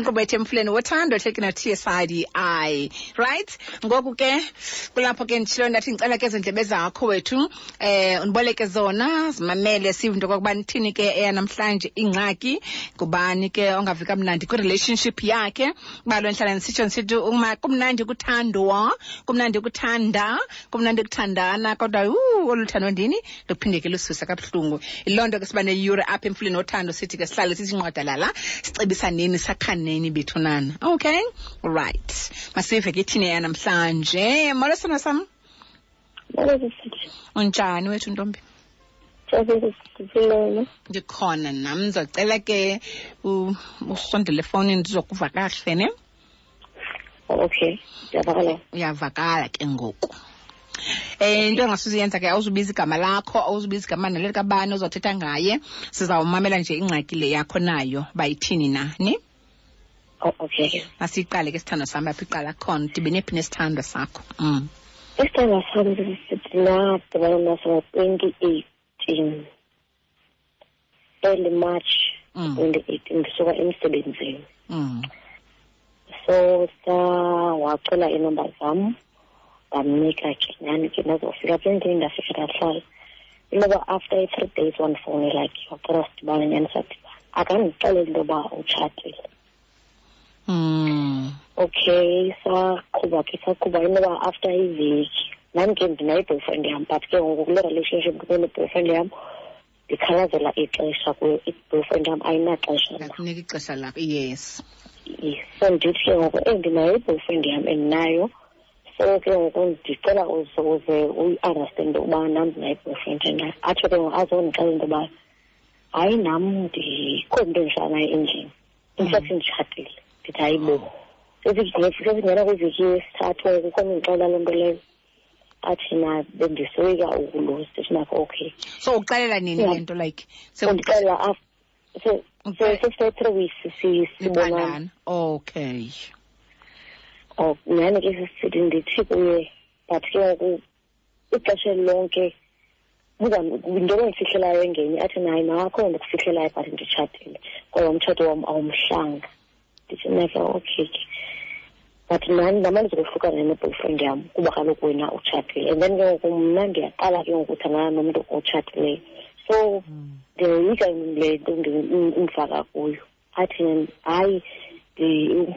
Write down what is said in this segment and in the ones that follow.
inkqubo emfuleni wothando ehleki no-tsidi right? Ngoku ke kulapho ke nditshilo ndathi ndicela ke ezindlebe zakho wethu eh undiboleke zona. Zimamele sive into kokuba nithini ke eyanamhlanje ingxaki ngubani ke ongavi kamnandi kwi-relationship yakhe. Balo lo ndihlala ndisitsho ndisithi kumnandi kuthandwa kumnandi kuthanda kumnandi kuthandana kodwa u olu thando ndini? Luphinde ke lususe kabuhlungu. Yiloo nto ke siba neyure apha emfuleni wothando sithi ke sihlale sithi nqwadalala sicebisa nini bethunana? Okay right. Masive ke ithini yanamhlanje molo sana sam unjani wethu ntombi? Ndikhona nam ndizocela ke usondele efowunini ndizokuva kakuhle ne? Okay ndiyavakala. Uyavakala ke ngoku. Eh into engasuziyenza ke awuzubiza igama lakho awuzubiza igama naleli kabani ozothetha ngaye sizawumamela nje ingxaki le yakho nayo bayithini nani Oh, okay masiyiqale ke sithando sam apha iqala khona dibene phi nesithandwa sakho mm. isithandwa sam ndisithi nadibana naso ngo-twenty eighteen early march Mm. twenty eighteen ndisuka emsebenzini Mm. so sawacela iinumba zam ndamnika ke nyani ke ndazofika apha endlini ndafika ndahlala intoba after i-three days wandifowunela ke wacela sidibane nyani sadibana akandixeleli into yoba utshatile Mm. okay saqhuba ke saqhuba intoba after iveki nam ke ndinayi-boyfriend yam but ke ngoku kule relationship ndikune-boyfriend yam ndikhalazela ixesha kuyo i-boyfriend yam ayinaxesha na akunika ixesha lakho yes. Yes. so ndithi ke ngoku eh ndinayo i-boyfriend yam endinayo. So ke ngoku ndicela uze uze uyi-understande ukuba nam ndinayo i-boyfriend endayo atsho ke ngoku azondixela into yoba hayi nam ndikho mntu endihlala naye endlini. Infact nditshatile ndithi hayi bo sesingena kwiveki yesithathu ngoku khona ndixela loo nto leyo. Athi na bendisoyika ukuluza ndithi nakho okay. So uxelela nini le nto like af- so so sesithe-three weeks si- sibonana. Okay. Oh nyhani ke sisithi ndithi kuye but ke ngoku ixesha lonke into endifihlelayo engenye athi naye nakho ndikufihlelayo but nditshatile kodwa umtshato wam awumhlanga. Okay ke but nani nama ndizokohlukana ne-boyfriend yam kuba kaloku wena utshatile and then ke ngoku mna ndiyaqala ke ngoku uthandana nomntu otshatileyo so ndiyoyika le nto ndi- indifaka kuyo athi hayi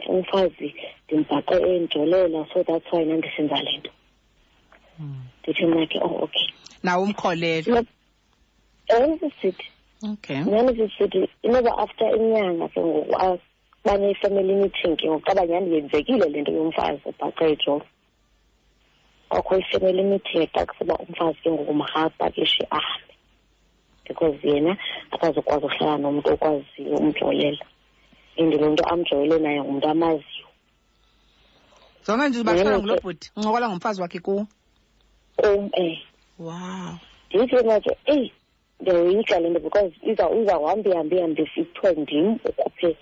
umfazi ndimbhaqe endijolela so that's why nandisenza le nto ndithi mna ke oh okay nawe umkholelo esisithi okay nyani sisithi inoba after inyanga ke ngoku bane-family meeting ke ngoku qaba nyani yenzekile le nto yomfazi obhaqe ejolo kwakho i-family meeting ecacisa uba umfazi ke ngoku makapakishe ahambe. Because yena akazokwazi uhlala nomntu okwaziyo umjolela and lo nto amjolele naye ngumntu amaziyo. Zonke nje bahlala Nyhani ngulo ke- bhuti uncokola ngomfazi wakhe kuwo? Kum eh. Wow. Ndithi mna ke eyi ndiyayoyika le nto because iza izawuhambe ihambe ihambe kuthiwe ndim ukhuphe u-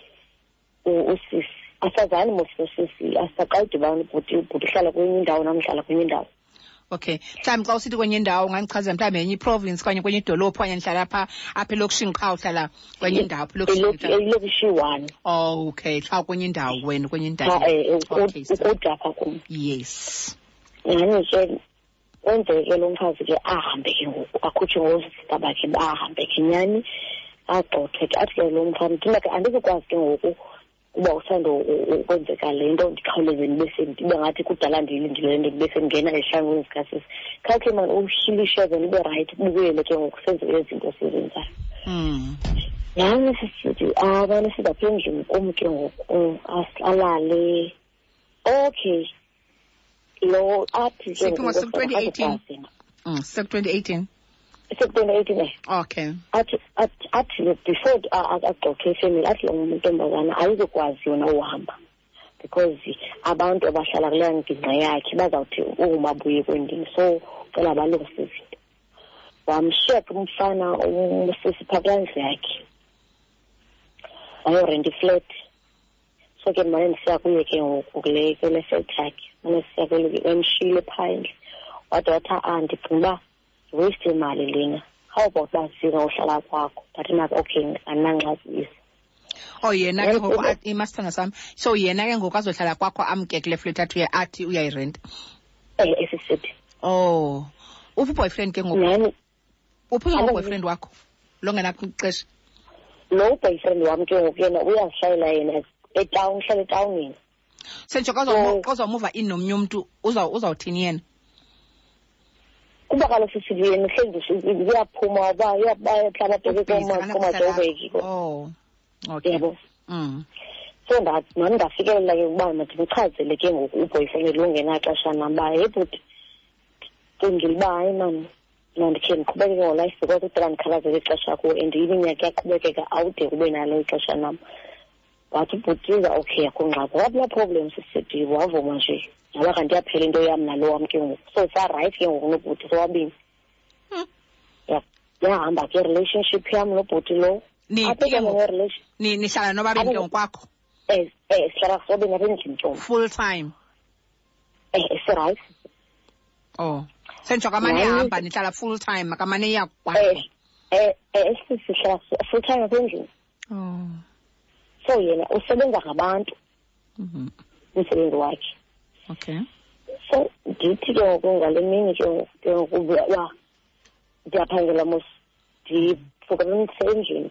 usisi asazani mos nosisi asaqayidibani ubhuti ubhuti uhlala kwenye indawo nam hlala kwenye indawo. Okay. Mhlawumbi xa usithi kwenye indawo ungandichazela mhlawumbi yenye iprovince okanye kwenye idolophu okanye ndihlala apha apha elokishini qha uhlala kwenye indawo apha elokishini uhlala- ilokishi one. Oh okay. Xa kwenye indawo wena kwenye xa indawo um Okay, so- ukude apha kum yes. Nyhani ke kwenzeke lo mfazi ke ahambe ke ngoku akhutshe ngoosista bakhe bahambe ke nyhani agxothwe ke. Athi ke lo mfana thina ke andizukwazi ke ngoku uba usando ukwenzeka le nto ndikhawuleze ndibe sendibe ngathi kudala ndiyilindile le nto ndibe sendingena ezihlangwini zikasisi khawukhe mani uhlilisheze ndibe rayithi kubuyele ke ngoku senze ezinto sizenzayo mm. nyhani sisithi abane sizapha endlini kum ke ngoku as- alale okay lo athi ke Siphi ngosuku ngoku 2018? azokwazi. mm. sek-twenty eighteen 18 eh okay. Athi athi before a- a- athi lo ntombazana ayizokwazi yona uhamba because abantu abahlala kuleya yakhe bazawuthi ungumabuye kwendini so cela balungise izinto umfana umsisi phaa kulaa yakhe. Wayorenta iflat. So ke mane ndisiya kuye ke ngoku kule kule flat yakhe. Mane sisiya kule emshiyile phandle. Wade wathi a ndicinga uba waste imali lena. How about uba zika uhlala kwakho but naku okay andinangxakisi oh yena ke ngoku imasithanga sam so yena ke ngoku azohlala kwakho amke kule flat athi uya- athi uyayirenta um esisithi oh. Uphi boyfriend ke ngoku? Uphi ke ngoku lo uboyfriend wakho? Longenaxesha lo boyfriend wam ke ngoku yena uyazihlayela yena etawuni uhlala etawunini sentsho So- kazomuva in nomnye umntu uza- uzawuthini yena kuba kaloku sisithi yena hleli uyaphuma uba uyabayahlala abheke Ubhizi, akanakuhlala komadoveki apho. oh okay yabo mm. so nam ndafikelela ke ukuba mandimchazele ke ngoku uboyfriend lo ungenaxesha nam uba hey bhuti cingile uba hayi mani mandikhe ndiqhubekeke ngolife because udala ndikhalazele ixesha kuwo and iminyaka iyaqhubekeka awude kube nalo ixesha nam wathi ubhutiza okay akho ngxaki wathi no problem sisithi wavuma nje. Yaba kanti yaphela into yam nalo wam ke ngoku. So sarayithi ke ngoku nobhuti sobabini. Hmm. Ya- yahamba ke relationship yam nobhuti lo. Niphi apho ke ke ngoku? nge-relation Ni- nihlala nobabini ke Abo- ngokwakho? Um um sihlala sobeni apha endlini ntombi full time. Um sirayithi oh. Sentsho kamane Nani- ehamba nihlala full time kamane iya um kwakho um um sihlala full time apha endlini. Oh. So yena usebenza ngabantu. Mhm. umsebenzi wakhe. Okay. So ndithi ke ngoku ngale mini ke ngoku- ke ngoku uba ndiyaphangela mos ndivukalanise endlini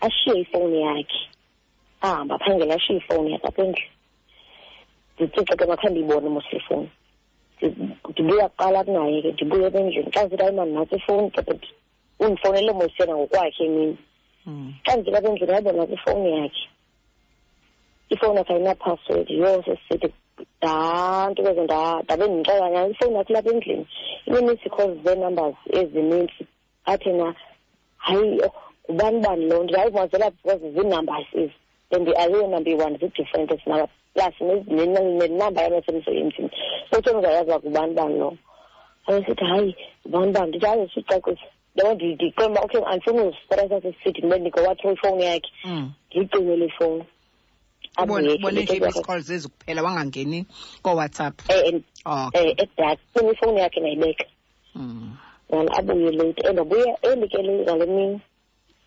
ashiye ifowuni yakhe. Ahambe aphangela ashiye ifowuni yakhe apha endlini. Ndithi xa ke makhe ndiyibone mos ifowuni. Ndi- ndibuya kuqala kunaye ke ndibuye apha endlini. Xa ndithi hayi mani nantsi ifowuni ke but undifowunele mos yena ngokwakhe emini. Mm. xa ndifika apha endlini hayi bona ifowuni yakhe. Ifowuni yakhe ayinaphasiwedi yho sesithi ndanto keze ndabe ndixela nyani ifowuni yakhe lapha endlini. Ine-miss calls zee-numbers ezinintsi athi na hayi ngubani bani loo nto hayi mazela because zii-numbers ezi and ayiyo number one zii-different ezinaba plus nenamba yam yasemsebenzini so ke ndizayazi uba ngubani bani loo ayesithi hayi ngubani bani ndithi hayi sicacisa. Yabo ndiqemba uba okay andifuni uzistresa sesithi ndibe ndingowathro ifowuni yakhe. Mm. ndiyicimele ifowuni ubone ubone nje i-miss calls ezi kuphela wangangeni kowhatsapp. Um oh edak funa ifowuni yakhe nayibeka. Mm. yona abuye late and abuye eli ke le ngale mini.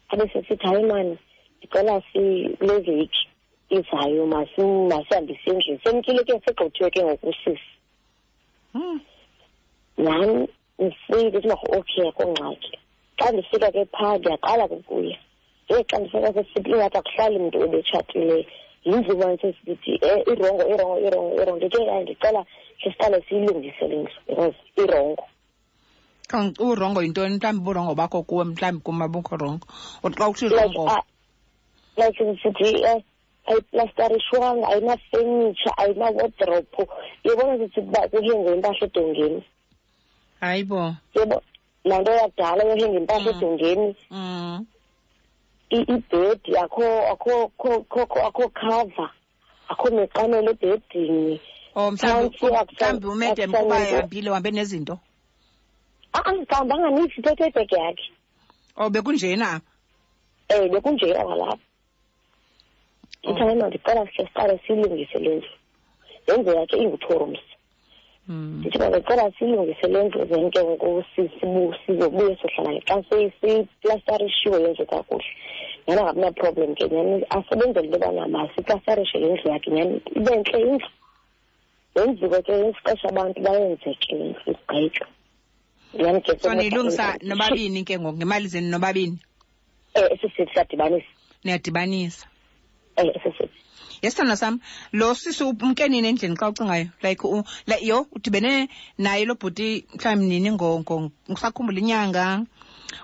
Abe sesithi hayi mani ndicela kule veki izayo masi- masihambise endlini. Semkile ke segqithiwe ke ngokusisi Mm. nam ndifike ndithi makho okay akho ngxaki xa ndifika ke phaa ndiyaqala kukuya ye xa ndifika sesithi ingathi akuhlali mntu ebetshatileyo yinzima sesithi um irongo irongo irongo irongo. Ndithi hayi ndicela khe siqale siyilungise le ndlu because irongo. Kanti urongo yintoni? Mhlawumbi uburongo bakho kuwe mhlawumbi kum abukho rongo uthi xa uthi like rongo ah, like sithi um ayiplasterishwanga ayinafenitsha ayinawodrophu yibona sithi uba kuhengwe impahla edongeni hayi bo yebo laa nto yakudala yohenga impahla Mm. edongeni. Mm. i- ibhedi akho akho akho- akho akho cover akho neqamelo ebhedini oh mhlawumbi Phantsi akusa- mhlawumbi umedem akusanento. kuba ehambile uhambe nezinto? Angihambanga nithi ithethe ibhegi yakhe. Oh bekunjena? Um bekunje kwalapha ndithi hayi ma ndicela sikhe siqale siyilungise le ndlu yenzeka ke ingu-two rooms Mm. Ndithi mandicela siyilungise le ndlu then ke ngoku si- sibu- sizobuye sohlala ke xa seyi- seyiplastarishiwe yenze kakuhle nyani angabunaproblem ke nyani asebenzele into yobana masiplastarishe le ndlu yakhe nyani ibe ntle indlu yenziwe ke isixesha abantu bayenze ke le ndlu igqitywe nyani ke so niyilungisa nobabini ke ngoku? Ngemali zenu nobabini? Um esisithi siyadibanisa niyadibanisa um esisithi yesithanda sam lo sisi umke nini endlini xa ucingayo. Like u, like yo udibene naye lo bhuti mhlawumbi nini ngo- ngo- ngisakhumbula inyanga.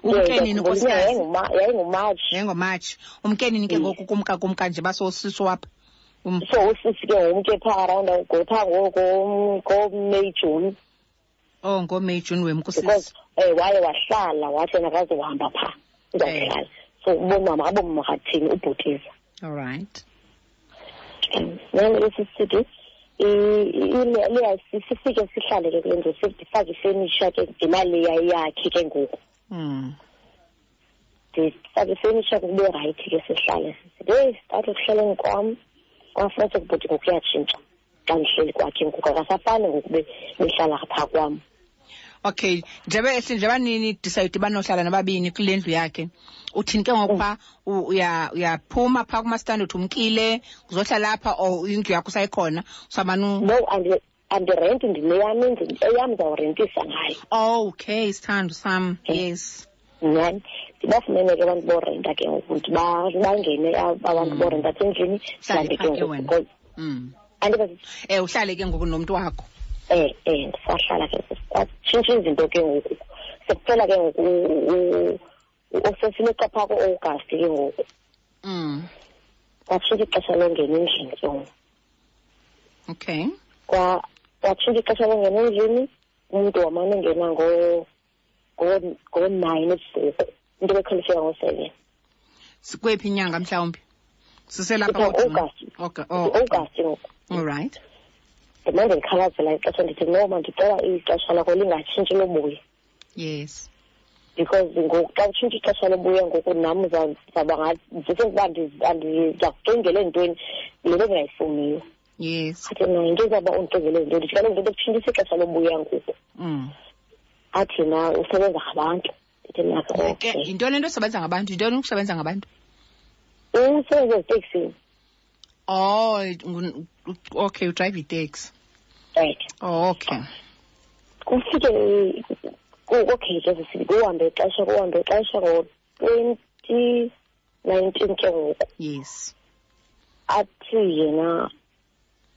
Umke nini nkosikazi yayingumatshi. Yengomatshi umke nini ke Mm. ngoku kumka kumka nje basosisi wapha. Um, so usisi ke ngumke phaa around gophaa ngomeyi juni oh ngomeyi juni because wemkusisi um waye wahlala wathi yena akaze uhamba phaa uzawuhlala so ubomama abomakathini ubhutiza all right. Nyani esisithi sifike sihlale ke kule ndlu sifake ifenisha ke ngemali yakhe ke ngoku mm. ndifake ifenisha kube rayithi ke sihlale heyi sithathe ekuhlaleni kwam kwafunetse ukubhuti ngoku uyatshintsha xa ndihleli kwakhe ngoku akasafani ngoku be- behlala phaa kwam okay njengoba ehle njengoba nini decide banohlala nababini kule ndlu yakhe. Uthini ke ngokuba u- uya uyaphuma phaa kumastandi uthi umkile uzohlala apha or indlu yakho usayikhona? Usamane no andi- andirenti ndineyam indlu eyam ndizawurentisa ngayo. Okay sithando sam. Yes. Nyhani ndibafumene ke abantu borenta ke ngoku ndiba- bangene ab- abantu Mm. borenta apha endlini Hlale mhlawumbi ke phaa ke ngoku wena. because mm. Andiba eh uhlale ke ngoku nomntu wakho. Eh eh ndisahlala ke kwatshintsha izinto ke ngoku. Sekuphela ke ngoku u- u- osesileqa phaa ku-august ke ngoku. Mm. Kwatshintsha ixesha longena endlini ke ngoku. Okay. Kwa kwatshintsha ixesha longena endlini umntu wamane engena ngo- ngo- ngo-nine ebusuku. Into bekhalifika ngo-seven sikwephi inyanga mhlawumbi siselapha Kuthiwa ngoJuni? August. okay oh i-august ngoku. all right. Ndimane ndikhalazela ixesha ndithi no mandicela ixesha lakho lingatshintshi lobuya yes. Because ngoku xa kutshintsha ixesha lobuya ngoku nam za- zaba ngathi ndisengoba ndiza kucingele ntweni le nto ndingayifuniyo yes. Athi na into ezawuba undicingele ntoni ndithi kaloku into bekutshintshisa ixesha lobuya ngoku. Mm. Athi na usebenza ngabantu. Ndithi nako ke okay. yintoni into esebenza ngabantu? Yintoni ukusebenza ngabantu? Usebenza eziteksini oh ngu- okay udrive itaxi. Right. Oh okay. Kufike ku- okay ke sisibi kuhambe ixesha kuhambe ixesha ngo-twenty nineteen ke ngoku. Yes. Athi yena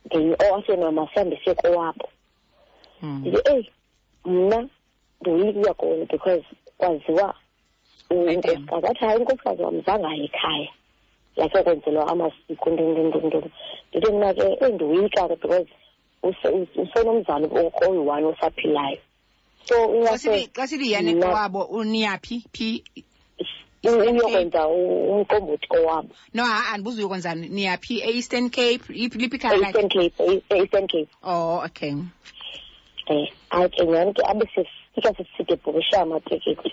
ngenye o athi yena masihambise kowabo mm. ndithi eyi mna ndoyiki ukuya kona because kwaziwa unkosikazi athi hayi unkosikazi wam zange aye ekhaya. Yakhe kwenzelwa amasiko ntontontonton ndithi mna ke eyi ndoyika ke because use- use- usenomzali oyi-one osaphilayo. So xa sithi yane kowabo uniyaphi? Phi? Uyokwenza umqombothi kowabo. No ha andibuza uyokwenzani niyaphi? E-eastern cape? Liphi e-eastern cape e- e-eastern cape. Oh okay. Um hayi ke nyhani ke abe sifika siside bhukisha amatikiti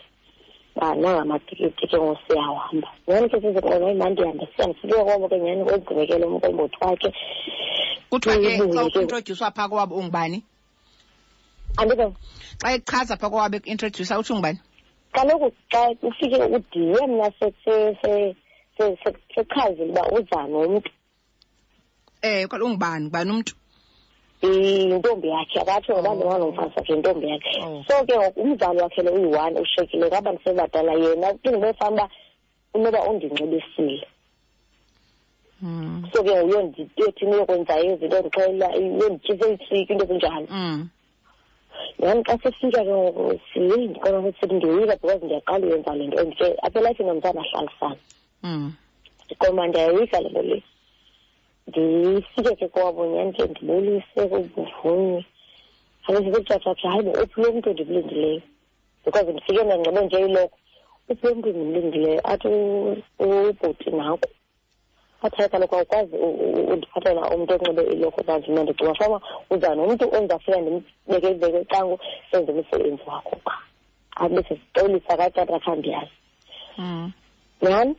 nanga amatikiti ke ngosiyahamba nyhani ke size kona imani ndihambe sihambe sifike kwabo ke nyhani kwezigqibekele umqombothi wakhe kuthiwa ke xa Ubuye ke- uintroducewa phaa kowabo ungubani andibe xa echaza phaa kowabo ekuintrodusa uthi ungubani kaloku xa ufike udiye mna se- se- se- se- se- sechazile uba uza nomntu eh kwalo ungubani ngubani umntu yintombi yakhe akatsho ngoba ndinganomfazi wakhe yintombi yakhe Oh. so ke ngoku umzali wakhe lo uyi-one ushekile ngaba ndisebadala yena ndingibefana uba unoba undinxibisile mm. so ke uyondithini uyokwenzayo izinto ndixelela uyondityisa iitsiki into ezinjalo mm. nyhani xa sifika ke ngoku siyeyi ndikona sithi ndiyoyika because ndiyaqala uyenza le nto and ke apha elafini nomntana ahlalisana mm. ndikoma ndiyayoyika le nto le ndifike ke kwabo ke ndibulise kubuvunye abe sisekutshatshatsha hayi bo uphi lo mntu ndimlindileyo because ndifike ndanxibe nje iloko uphi lo mntu ndimlindileyo athi ubhoti ubhuti nako athi hayi kaloku awukwazi undiphathela umntu onxibe iloko kanti mna ndicinga fanuba uza nomntu ondizafika ndimbeke ibeke senze umsebenzi wakho pha abe sesixolisa katata khandiyazi mm. nyhani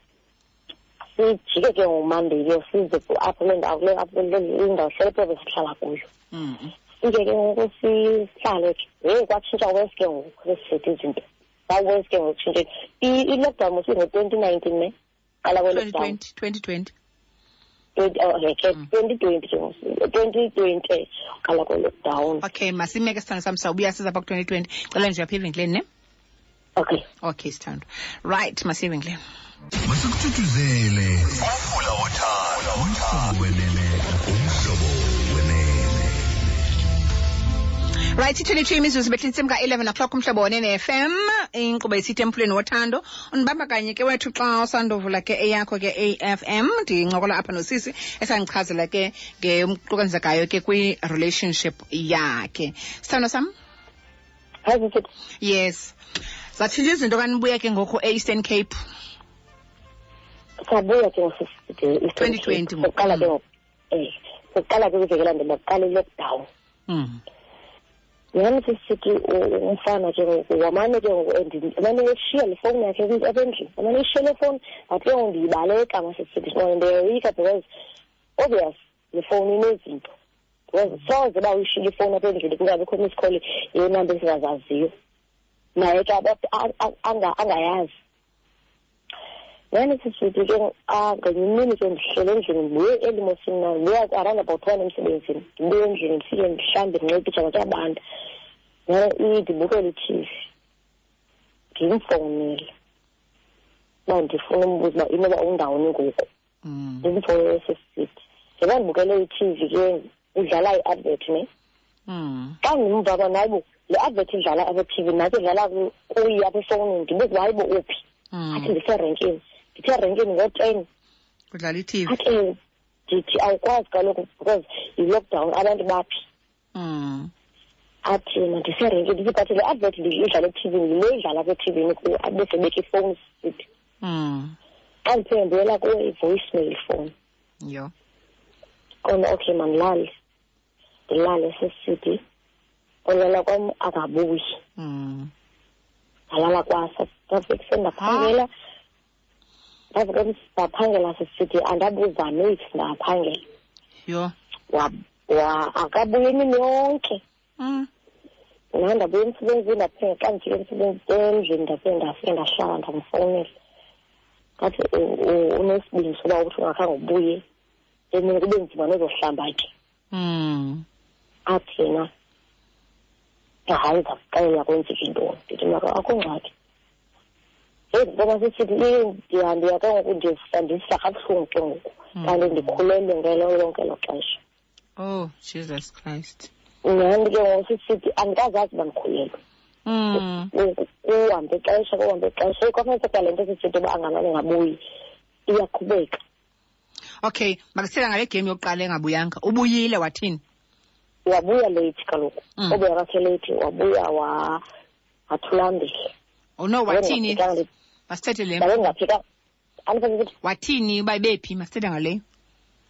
sijike ke ngumandelo size apho indawo hlele phobe sihlala kuyo mm-hmm. sike ke ngoku sihlale ke heyi kwatshintsha wesi ke ngoku esizethu izinto. Zawesi ke ngoku tshintsheni i-lockdown mosingo-twenty nineteen ne? Qala kwe-lockdown. Twenty twenty okay masimeke sithanda sam sawubuya siza pha ku-twenty twenty cela nje uyapha eventlenini ne? Okay. Okay sithando right masiye masikuthuthuzele umfula wothando umhlobo right i-22 imizuzu behlise mka-11 o'clock umhlobo wonene FM inkqubo isithi emphulweni wothando. Undibamba kanye ke wethu xa usandovula ke eyakho ke AFM ndincokola apha nosisi esandichazela ke ngemqukanzekayo ke kwi-relationship yakhe. Sithando sam yes. Zatshintsha izinto kanibuya ke ngoku e-eastern cape. Sabuya ke 2020 ngoku. sokuqala ke um sokuqala ke kwiveki elandela kuqala i-lockdown. Mm. nyhani sisithi umfana ke ngoku wamane ke ngoku amane eshiya le fowuni yakhe apha endlini. Amane eshiya le fowuni but ke ngoku ndiyibaleka masisithi bona ndiyayoyika because obvious le fowuni inezinto soze uba uyishile ifowuni apha endlini kungabikho miss call yenamba esingazaziyo. Naye ke aba- a- a- anga- angayazi. Yani sisithi ke ah, ngenye imini ke ndihlele endlini ndibuye elimosini na? Ndibuya around about one emsebenzini. Ndibuye endlini ndifike ndihlambe ndinxibe ijaba kyabanda yani ndibukele i-tv ndimfowunele uba ndifuna umbuza uba inoba undawoni ngoku. Mm. ndimfowunele sesithi njengoba ndibukele i-tv ke udlala i-advert ne Mm. xa ndimva uba nayibo le advert idlala apha e-tv nathi idlala ku- kuyi apha efowunini ndibuza uba hayibo uphi athi Mm. ndiserenkini ndithe renkini ngo-ten Kudlala i-TV. athi ewe ndithi awukwazi kaloku because yi-lockdown abantu baphi Mm. athi yena ndiserenkini ndithi but le advert idlala etivini yile idlala apha etivini ku abe sebeka ifowuni sithi xa ndiphinde ndibuyela kuyo i-voicemail phone Yo. kona okay mandilale ndilale sesithi olala kwam akabuyi. Mm. ndalala kwasa ndavike sendaphangela ndavike ndaphangela sisithi andabuza nethi ndaphangela Yo. wa akabuye emini yonke. Mm. nam ndabuya emsebenzini ndaphinde xa ndifike emsebenzini endlini ndaphinde ndafike ndahlala ndamfowunela ngathi unesibindi soba ukuthi ungakhange ubuye. Emini kube nzima nozohlamba ke Mm. Athi yena hayi ndikuxelela kwenzeka intoni ndithi maka akho ngxaki eyi ngoba sisithi ndiya ndiya ke ngoku ndisa ndisa kabuhlungu ke ngoku. Kanti ndikhulelwe ngelo lonke lo xesha. Oh, Jesus Christ. nani ke ngoku sisithi andikazazi uba ndikhulelwe. Kuhambe uhambe ixesha kuhambe ixesha. Ikwafuneka kwale nto sisithi uba angamane ngabuyi iyaqhubeka. Okay, makusela ngale game yokuqala engabuyanga. Ubuyile wathini? Wabuya late kaloku Mm. obuya kakhe late wabuya wa wathulambile Oh no, wathini? Ndabe Masithethe le. ndingafika andifake ukuthi Wathini uba bephi? Masithethe ngale.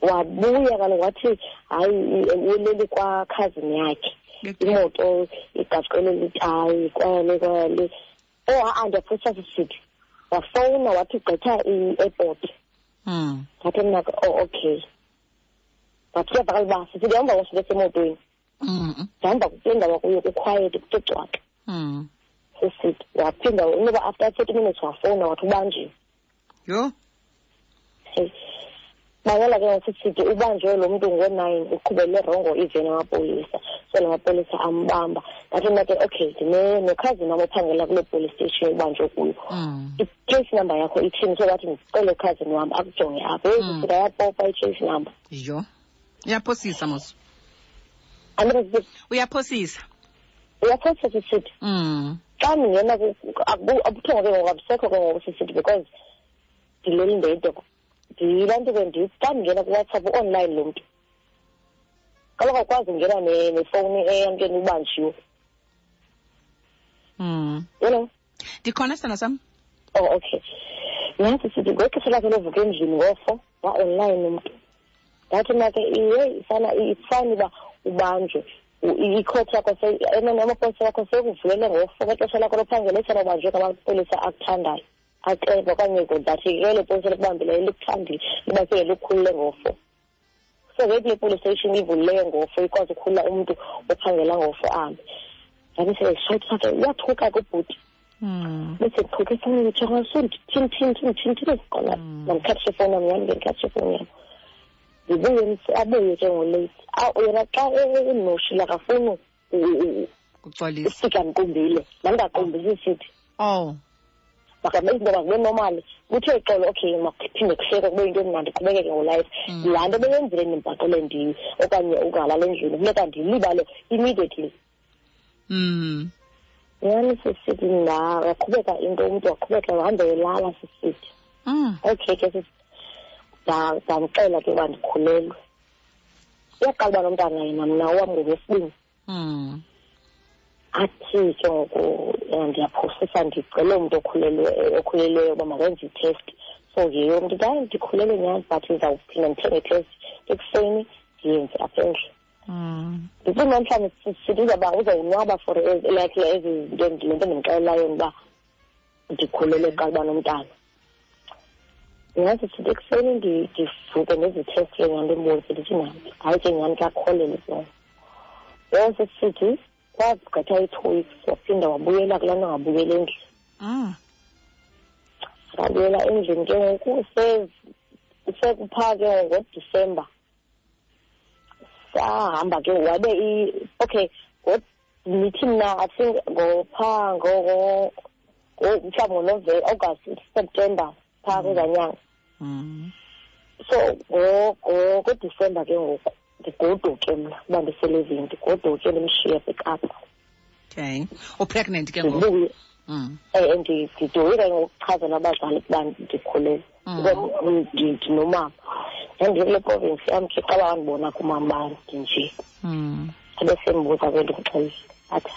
wabuya kaloku wathi hayi uleli kwakhazini yakhe imoto igaxele litayi kwale kwale oh ha-a ndiyaphosa sisithi wafowuna wathi gqitha i-airport Mm. ngathi mna ke, oh okay but kuyavakala uba sisithi ndihamba kwasuke semotweni Mm. Ndihamba kule kuyo kukhwayete cwaka Mm. sisithi waphinda inoba after thirty minutes wafowuna wathi ubanjiwe yho? Bayala ke ngasisithi ubanjwe lo mntu ngo-nine uqhubele rongo iveni amapolisa so la mapolisa ambamba. Ndathi mna ke okay nokhazini wam ophangela kule police station ubanjwe kuyo. Mm. i-case number yakho ithini? So bathi ndicele ukhazini wam akujonge apho. Mm. yapopa i-case number. Yho? Iyaphosisa mos. Uyaphosisa. uyaphosa sisithi Mm. xa ndingena abuthongo ke ngoku abusekho ke ngoku sisithi because ndileli ndedwa ndilaa nto ke ndithi xa ndingena kuwhatsapp online lo mntu kaloku akwazi ungena ne- nefowuni eyamkeni ubanjiwe Mm. know Ndikhona sithando sam? oh okay nantsi sithi ngexesha lakhe lovuka endlini ngofo wa-online umntu ndathi mna ke iye ifana ifani uba ubanjwe ikhothi yakho amapolisa wakho sekuvulele ngo-four ngexesha lakho lophangelisana ubanjwe ngamapolisa akuthandayo aceba okanye that kelo polisa likubambileyo likuthandile liba seke likhulule ngofo so ngethi le police station livulileyo ngofo ikwazi ukhulula umntu ophangela ngofo ahambe ndandiseshayiphake uyathuka kubhuti besethukisana nditshanga so ndithini thini thini thini thini kona mandikhatshe ifowuni yam yam ndindikhatshe ifowuni yam ms- abuye ke ngolate Ah, yena xa enoshile akafuni u- Kugcwalisa. ufika ndiqumbile mandingaqumbisi sithi Oh. makame izinto mazibe normali kuthe xolo okay makuphinde kuhleke kube yinto emnandi ndiqhubekeke ngolayife Mm. laa nto beyenzile ndimbhaqele ndi okanye ungalala endlini funeka ndiyilibale immediately Mm. nyani sisithi ndaqhubeka into umntu waqhubeka wahambe elala sisithi Mm. okay ke sis nda- ndamxela ke uba ndikhulelwe. Uyaqala uba nomntana yena mna wam ngowesibini Mm. athi ke ngoku eh, ndiyaphosisa ndicele umntu okhulelwe- okhulelweyo uba makenze itest. So yeyo mntu hayi ndikhulelwe nyani but ndizawuphinda ndithenge itest ekuseni ndiyenze apha endlini. Mm. ndithi namhlanje sithi uzawuba uzawunwaba for ezi- like ezi le nto ndimxelelayo uba ndikhulelwe qala uba nomntana ndingathi sithi ekuseni ndi- ndivuke ndizitheste ke nyani ndimbuze ndithi nani hayi ke nyani kuyakholelwa zona yona sesithi kwagqitha i-two weeks waphinda wabuyela kulaa nto angabuyela endlini. Mm. akabuyela endlini ke ngoku se- sekuphaa ke ngodisemba. Sahamba ke wabe i okay ngo- nithi mna i think ngophaa ngo- ngo- ngo- mhlawumbi ngonovemba august september. Phaa kwezanyanga Mm. so ngo- ngo- ngodisemba ke ngoku ndigoduke mna uba ndiselevini ndigoduke ndimshiye apha ekapa Okay. Upregnant ke ngoku. ndibuye Mm. um ndidoyika ngokuchazela abazali ukuba ndikhulele Mm. Ndi- ndinomama ndandikule province yam ke qala wandibona kumama ndinje Mm. ebesembuza ke ndimxelile athi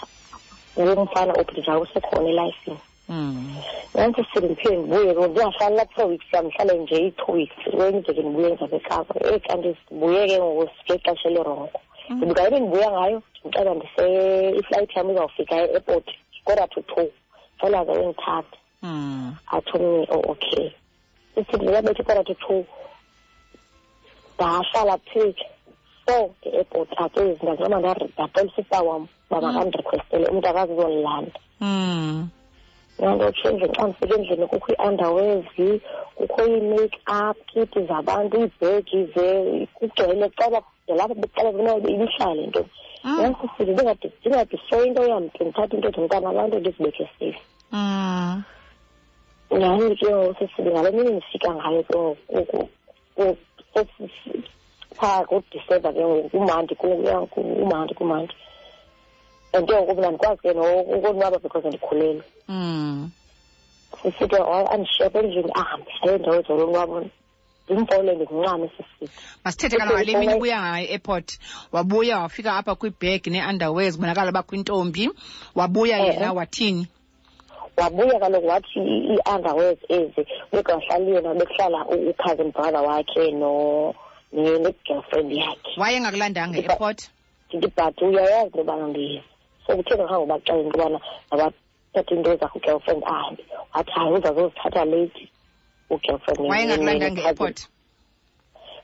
ngumfana uphi ndijake usekhona elayisini nansi sile ngiphinde ngibuye ke njengihlala two weeks angihlale nje i-two weeks. Kwenzeke ngibuye ngizabe ekapa. Eyi kanti sibuye-ke ngexesha elirongo. Mm. Ndibukaye bendibuya ngayo? Ndicela ndise-iflight yam izawufika e-airport kodwa to two. Cela ke endithatha mm. athi omnye o oh, okay. Ithi ndiyabetha ikora to two. Ndahlala pheke four nge-airport athe izinto ndihamba ndapolisa wam uba mm. makandirequestele umntu akazizondilanda yangotshinje xa ndifika endlini kukho ii-underwezi kukho ii-make up kiti zabantu iibhegi kugcwele ceba nalapho becela kunayo ibihlale intoni yankusile ndingadistroyi into yamntu ndithathe into zomntana abantu ndizibeke safe nyhani ke ngosesile ngale mini ndifika ngayo ke ngoku phaa kudisemba ke ngoku kumandi kumandi kumandi and ke ngoku mna ndikwazi ke nokonwaba because ndikhulelwe Mm. sisithi andishiye apha endlini ahambe aye ndawo zolonwabo ndimfowule ndimncame sisithi. Masithethe kaloku ngale mini ubuya ngayo e-airport. Wabuya wafika apha kwibhegi ne-underwear zibonakala uba kwintombi. Wabuya yena wathini? Wabuya kaloku wathi ii-underwears ezi bekungahlali yena bekuhlala u-cousin brother wakhe ne-girlfriend yakhe. Waye ngakulandanga e-airport? but uyayazi into yobana so kuthe ngakhange ubaxela into yobana mabathathe into zakho ugirlfriend ahambe wathi hayi uzazozithatha late ugirlfriend waye ngakulandanga e-airport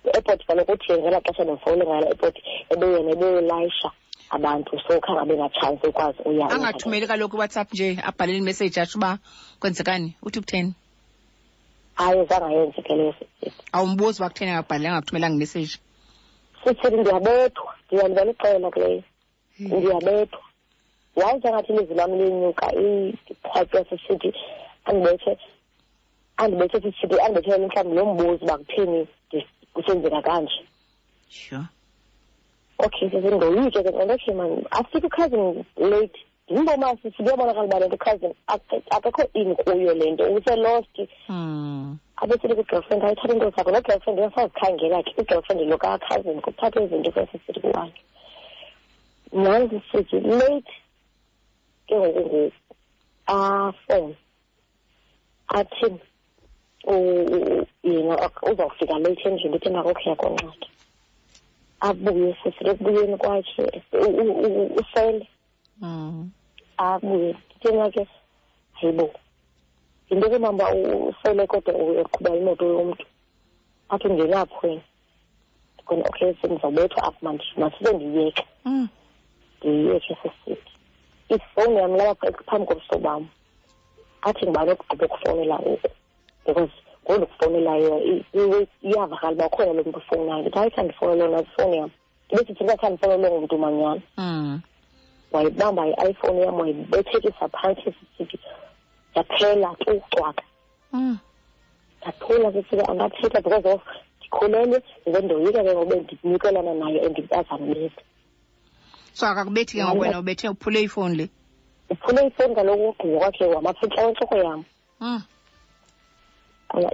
e-airport kaloku uthi ngelaa xesha ndimfowule ngalo airport ebeyena ebeyolayisha abantu. So khange abe natshansi ukwazi uya angathumeli kaloku iwhatsapp nje abhalele imessage atsho uba kwenzekani? Uthi kutheni hayi zangayenzi ke leyo awumbuzi uba kutheni angabhalele angakuthumelanga imessage sithi ndiyabethwa. Ndiyalibela ixela kuleyo. Ndiyabethwa wayenza ngathi ilizwi lam lenyuka iqhatywa sisithi andibethe andibethe sisithi andibethele mhlawumbi lo mbuzo uba kutheni kusenzeka kanje sure. Okay sisi ndoyike ke nto okay man. Afika ukhazini late. Ndimboma sisi kuyabonakala uba le nto ukhazini akekho in kuyo le nto uselost Hmm. abesithi kwigirlfriend ayithatha into zakho negirlfriend uyasazikhangela ke igirlfriend lo kakhazini kuthatha izinto kwesisithi kuwakhe sisithi late ke ngoku ngoku afone athi u- u- yena uzawufika late endlini ithi nakokho yakonxaki abuye sisithi ekubuyeni kwakhe u- u- u- usele Hmm. abuye thina ke hayibo yinto ke mamba usele kodwa uqhuba imoto yomntu. Athi ungenapho wena. Khona okay sendizawubethwa apho manje masibe ndiyeke Hmm. ndiyiyeke sesithi ifowuni yam lapha phambi kobuso bam athi ngibani okugqiba ukufowunela ngoku because ngoku ndikufowunelayo i- i- iyavakala uba ukhona lo mntu ufowunayo ndithi hayi khandifowunele yona ifowuni yam ndibe sithi ndingakhandifowunele ngumntu manyana Hmm. wayibamba i-iphone yam wayibethekisa phantsi sisithi yaphela tu cwaka Hmm. ndathula sisithi andathetha because of ndikhulelwe ndize ndoyika ke ngobe ndinikelana naye and azamleta so akakubethi ke ngoku wena ubethe uphule ifowuni le? Uphule ifowuni kaloku ugqiba kwakhe wamafitla wentloko yam. Hmm.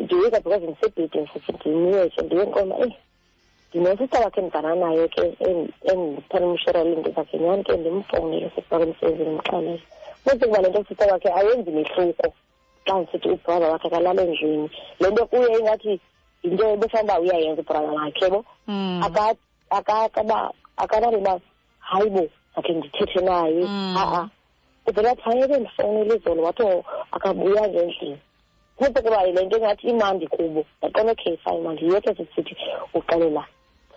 ndiyoyika because ndisebhedini sithi ndimyeke ndiyenkoma eyi ndinesista wakhe endibhana naye ke endithanda umshorela into zakhe nyhani ke ndimfowunele sisake emsebenzini ndimxelele bese kuba le nto sista wakhe ayenzi mehluko. Xa ndisithi ubrother wakhe akalala endlini. Le nto kuye ingathi yinto ebefanuba uyayenza ubrother wakhe bo Hmm. aka- aka- akaba- akanalo uba hayi bo akhe ndithethe naye. Mm. ha-a uvele athi hayi ebendifowunele izolo wathi oh, akabuyanga endlini futhi kuba yile nto engathi imandi kubo. Ndaqona okay fine mandiyeke sisithi uxelela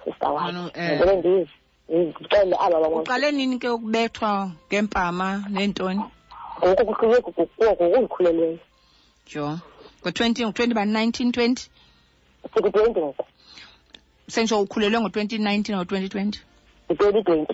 sister Ano, wakhe eh. ngeke ndizi ndixelele aba bangona uqale nini ke ukubethwa ngempama neentoni ngoku kuye kuwo ngokundikhulelweyo jo ngo-twenty ngo-twenty ba nineteen twenty sikutwenty ngoku. Sentsho ukhulelwe ngo-twenty nineteen or twenty twenty? I-twenty twenty.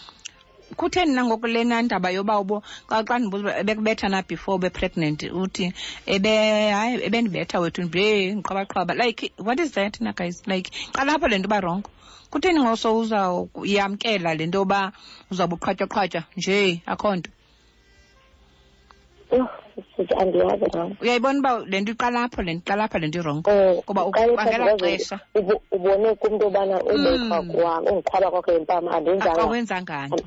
kutheni nangoku lena ndaba yoba ubo xa xa ndibuza na before ube-pregnant uthi ebe hayi ebendibetha wethu nje ndiqhwabaqhwaba like what is that na guys? Like qala lapho le nto uba rongo kutheni ngoso uzawuyamkela le nto yoba uzawube uqhwatyaqhwatya nje akho nto? Andiyazi nam uyayibona uba le nto iqalapho le nto iqala apha le nto irongo Um, Kuba xesha. ubone kumntu obana ubekwa kwam undiqhwaba kwakho yempama andenzanga awenzanga nto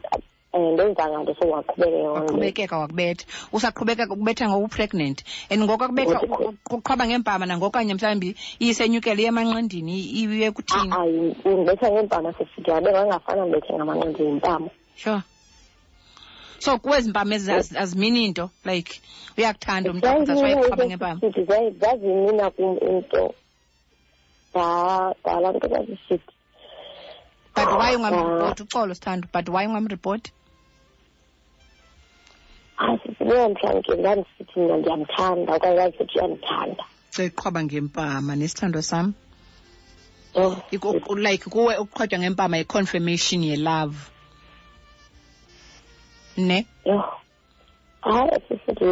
um ndenzanga nto so waqhubekeka waqhubekeka wakubetha usaqhubekeka ukubetha ngoku-pregnant. And ngoku akubetha Ngoku- uqhwaba ngempama nangoku kanye mhlawumbi iyisenyukela iye emanqindini iye kuthini? Hayi undibetha ngempama sisithi abe ngangafana ndibethe ngamanqindi yimpama sure. So kwezi mpama ezi az- azimini nto like uyakuthanda umntu wakho that's why eqhwaba ngempama? zazimina kum into. Da- dala nto zazisithi but why ungamripoti uxolo sithando but why ungamripoti asisimela ndandisithi mna ndiyamthanda okanye ndandisithi uyandithanda seqhwaba ngempama nesithando sam oh. like kuwe ukuqhwatywa ngempama yi-confirmation ye-love ne oh. hayi sisithi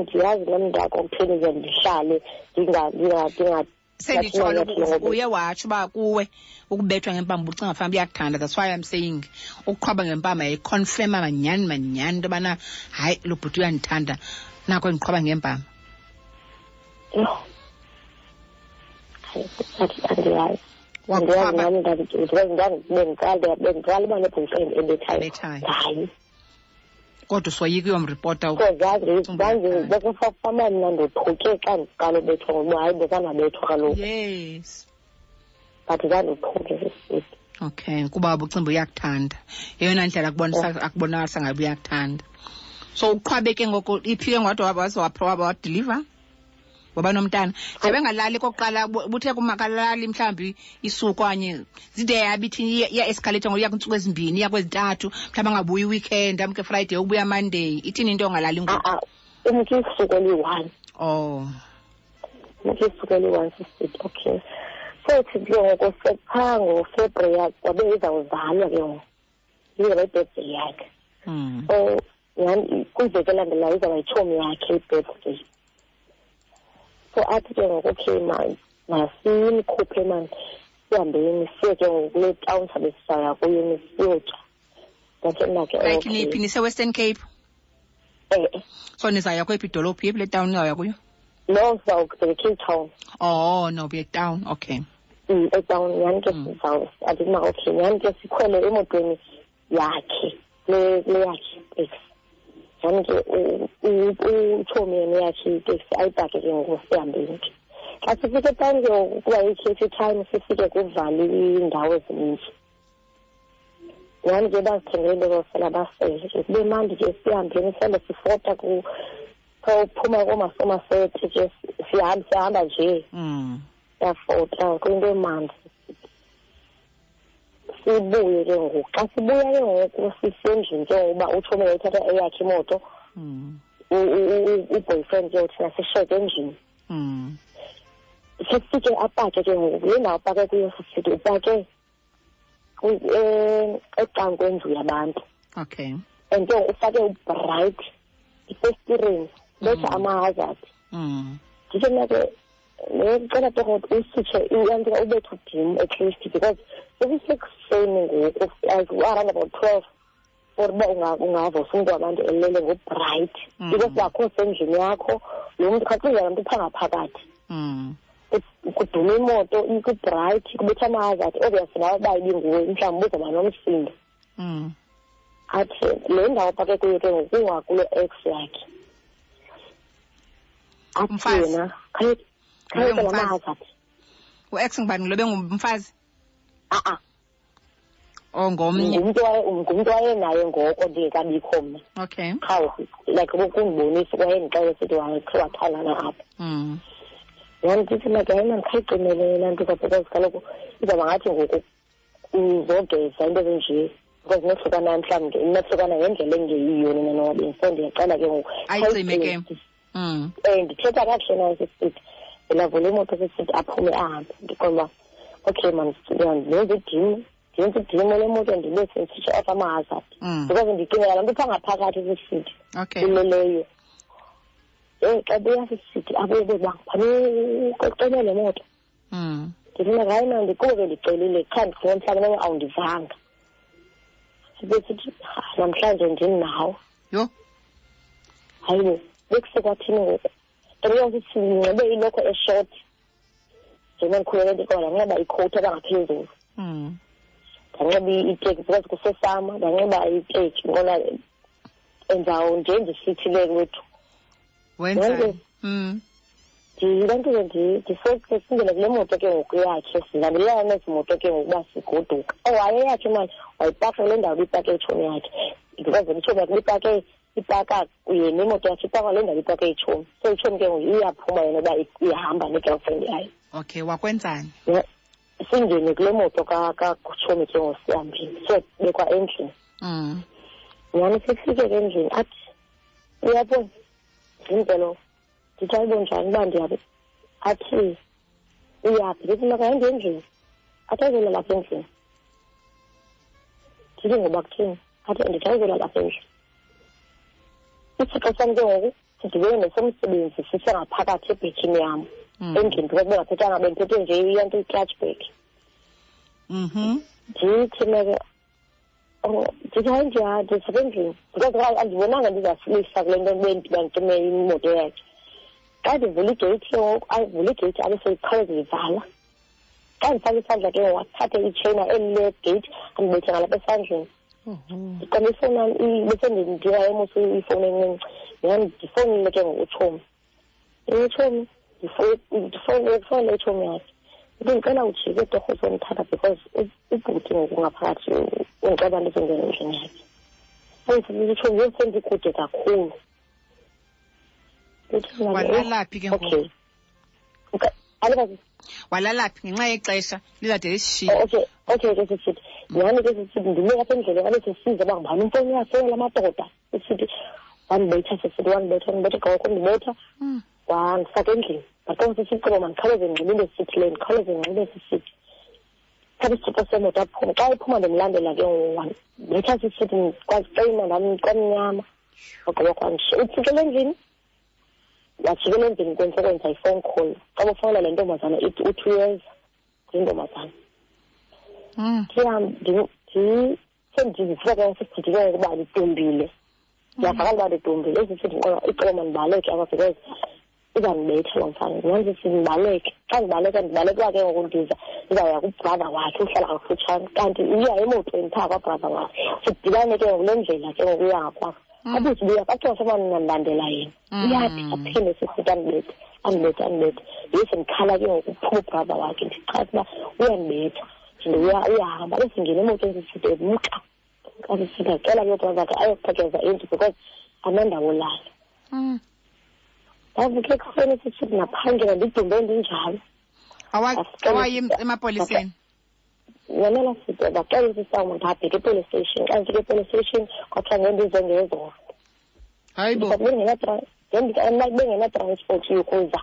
ndiyazi nam ndako kutheni ndihlale ndingadinga senditsholo Ngathi ngoba- uye watsho uba kuwe ukubethwa ngempama ubucinga fanuba uyakuthanda that's why i'm saying ukuqhwaba ngempama yayiconfirma manyani manyani into yobana hayi lo bhuti uyandithanda nako ndiqhwaba ngempama yho. Hayi sisithi andiyazi andiyazi waqhwaba nami bendiqala bendiqala uba ne-boyfriend ebethayo Ebethayo. hayi. Kodwa Umbethane. zazi bekufafama mna ndothuke ubethwa ngokuba hayi bekanabethwa kaloku yes but zandothuke okay kuba ubucimba uyakuthanda yeyona ndlela akubonakalisa ngabe uyakuthanda so uqhwabeke ngoku iphike ngodwa waze wadiliva waba nomntana. Njengoba ngalali kokuqala bu- buthe kumakalali mhlawumbi isuku okanye zide yabithi iya-escalate ngokuya kwiintsuku ezimbini iya kwezintathu mhlawumbi angabuyi iweekend amke friday ubuya monday. Ithini into ongalali ngoku? A-a umntu isuku eliyi-one oh. Umke isuku eliyi-one sisithi okay. Futhi ke ngoku sephaa ngofebruary kwabe izawuzalwa ke ngoku. Izawuba ibirthday yakhe. Hmm. so kwiveki elandelayo izawuba yitshomi yakhe ibirthday so athi ke ngoku okay masimkhuphe mani sihambeni siye ke ngoku kule town sabe sisaya kuyo siyotya ndathi mna ke like niphi nise-western cape? Eh eh. so nizawuya kwephi idolophu? Yephi le town nizawuya kuyo? No sizawukubheka cape town. Oh no town okay. Mm, etown nyhani ke Mm. sizawuza athi okay nyhani ke sikhwele emotweni yakhe le le yakhe iteksi nyhani ke u- u- utshomi yena yakhe iteksi ayibhake ke ngoku sihambeni ke xa sifike etown ke ngoku kuba yi-cafe time sifike kuvale iindawo ezininzi. Nyhani ke bazithengele into zosela basele ke. Kube mandi ke sihambeni sele sifota ku uphuma koomasomaseti ke sihamba sihamba nje. Mm. yafota kwinto emandi sibuye ke ngoku xa sibuya ke ngoku sisendlini ke ngokuba utshomi wayithatha eyakhe imoto Mm. u-boyfriend ke uthina sishiyeke endlini Mm. sifike apake ke ngoku kule ndawo apake kuyo sisithi upake ku- eh, ecangu kwendlu yabantu okay and ke ufake ubright ifestireni betha Mm. amahazard mm. ndithi mna ke ndicela torot usitshe iyantika ubethe udim at least because sekusekuseni ngoku like around about twelve for uba unga- ungava usumntu wabantu elele ngobright Mm. because bakho sendlini yakho lo mntu khacingela mntu phangaphakathi Mm. Ku- kuduma imoto kwibright kubetha amahazard obviously nawe uba ibinguwe mhlawumbi uzawuba nomsindo Mm. athi le ndawo phake kuyo ke ngoku kungakulo ex yakhe athi yena khayeke Loyo la ngumfazi. mahazard u-ex ngubani ngulo bengumfazi a-a or ngomnye ngumntu waye- ngumntu wayenaye ngoko ndingekabikho mna okay qha like kundibonisa kwayendixele sithi wakhe wathandana apha mm. yani ndithi like hayi mani khayicimele laa nto because kaloku izawuba ngathi ngoku uzogeza into ezinje because nohlukana mhlawumbi nohlukana ngendlela engeyiyo nina nowabini so ndiyacela ke ngoku Ayicime ke. khayicime. Mm. um ndithetha kakuhle naye sisithi ndilavula imoto sisithi aphume ahambe. Ndiqonda uba okay man ndenza idimu ndenza idimu le moto ndibethe ndisitshe off amahazard. Mm. because ndicingela laa nto phaa ngaphakathi sisithi okay. Ileleyo um xa buya sisithi abuye bebangibani ucele le moto? Mm. ndifuna hayi na ndikuba bendicelile qha ndifuna mhlawumbi noba awundivanga. Sibe sithi "Ha, namhlanje ndinawo yho hayi bo bekusekwathini ngoku? Ntokuba sithi ndinxibe iloko eshort njengoba ndikhulele nto kodwa ndanxiba ikhowuthi abangaphezulu mm. ndanxiba iteki because kusesama ndanxiba iteki ngona enzawo nje ndisithi le wethu wenzani Wenze. mm. ndilantike ndisindele kule moto ke ngoku yakhe silandelelana nezi moto ke ngoku uba sigoduka owaye yakhe mani wayipaka kule ndawo ibipake itshomi yakhe because itshomi yakhe ibipake ipaka kunye nemoto yakhe ipaka kule ndawo ibipake itshomi so itshomi ke ngoku iyaphuma yena uba ihamba ne-girlfriend yayo. Okay wakwenzani? Ya, singene kule moto ka- katshomi ke ngoku sihambile. So bekwa endlini. Mm. nyani sifike ke endlini athi uyabona? Zimpelo ndithi ayibo njani uba ndiyabe athi uyaphi? Ndithi makahambe endlini athi ayizolala lapha endlini. Ndithi ngoba kuthini athi ndithi ayizolala lapha endlini. Isixo sam ke ngoku sidibene nesomsebenzi sisengaphakathi ebhekini yam Mm. endlini because bengaphethanga bendiphethe nje iyanto i-clutch bag Mhm. ndithi meke oh, ndithi hayi ndiya ndisebendlini because kaloku andibonanga ndizasilisa kule nto bendibantime imoto yakhe. Xa ndivula igeyithi ke ngoku ayivula igeyithi abe seyikhawuleze ivala. Xa ndifake isandla ke ngoku athathe itsheyina eli legeyithi andibethe ngalapha esandleni. Ndiqonda ifowuni yam i- bese ndiya emusa ifowuni encinci nyani ndifowunile ke ngoku utshomi utshomi ndifowunele itshomi yakhe ndithi ndicela ujike torho uzondithatha because u- ubhuti ngoku ngaphakathi undixeba ndizongena endlini yakhe andifike itshomi yosendikude kakhulu Ndithi mna, walalaphi ke okay. Ngoku Okay, alikazi walalaphi ngenxa yexesha lizade Oh, lisishiye okay okay ke sisithi nyhani ke sisithi ndime apha endleleni abe sesiza uba ngubani umfowuni uyafowunela amadoda sisithi wandibetha sisithi wandibetha wandibetha gawoko ndibetha Mm. wandifaka endlini baqoba sisithi qoba mandikhawuleze ndinxibe into esithile ndikhawuleze ndinxibe sisithi thatha isithuko semoto aphume xa iphuma ndimlandela ke wandibetha sisithi kwazixina ndam kwamnyama wagqiba kwandisho utsikele endlini wajikela endlini kwenze kwenza i-phone call. Xa bufowunela le ntombazana ithi u-two years kuyintombazana Mm. sendizifika ke sididike ukuba ndidumbile ndiyavakala uba ndidumbile ezisithi ndiqola icebo mandibaleke apha because izandibetha lo mfana nyanzisi ndibaleke xa ndibaleka ndibaleka uba ke ngoku ndiza ndizawuya kubrother wakhe uhlala kakufutshane kanti uya emotweni phaa kwabrother wakhe sidibane ke ngoku le ndlela ke ngoku uya ngakwakho abuthi buya baxosha uba ndinandandela yena Mm. uyaphi aphinde sisithi andibethe andibethe andibethe yese ndikhala ke ngoku uphuma ubrother wakhe ndichaza uba uyandibetha and uya- uyahamba besingena emotweni sisithi ebuka kasisithi ndacela ke ubrother wakhe ayokuphekeza endlu because anandawo lala Mm. ndavuke ekuseni sisithi naphangela ndidumbe ndinjalo. Awa- Asicela- awaye em- emapoliseni. Nyamela side bacela usisa umuntu abheke epolice station. Xa ndifike epolice station kwathiwa ngendize ngezolo. Hayi bo. Bengenatransport yokuza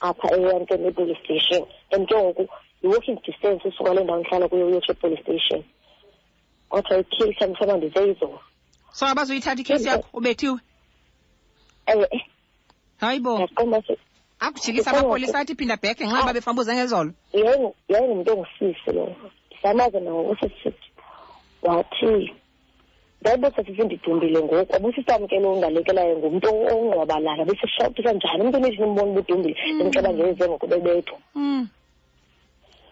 apha eyantweni epolice station. And ke ngoku i-walking distance usuka le ndawo ndihlala kuyo uyotsho epolice station. Kwathiwa ikhisi mhlawumbe ndize izolo so abazuyithatha ikhesi yakho ubethiwe? Ewe. Eh, hayi bo. Ndiyaqomba se akujikisa Ifuna- amapolisa athi phinda bheke ngenxa yoba befambuze ngezolo. Yayi- yayingumntu ongusisi lowo ndisamaze nawo usisithi wathi ndayibo sesithi ndidumbile ngoku. Abusisamkelo ongalekelayo ngumntu ongqwabalayo abesishawutisa njani umntu nithi nimbona ubudumbile ndimceba ngeze ngoku bebethwa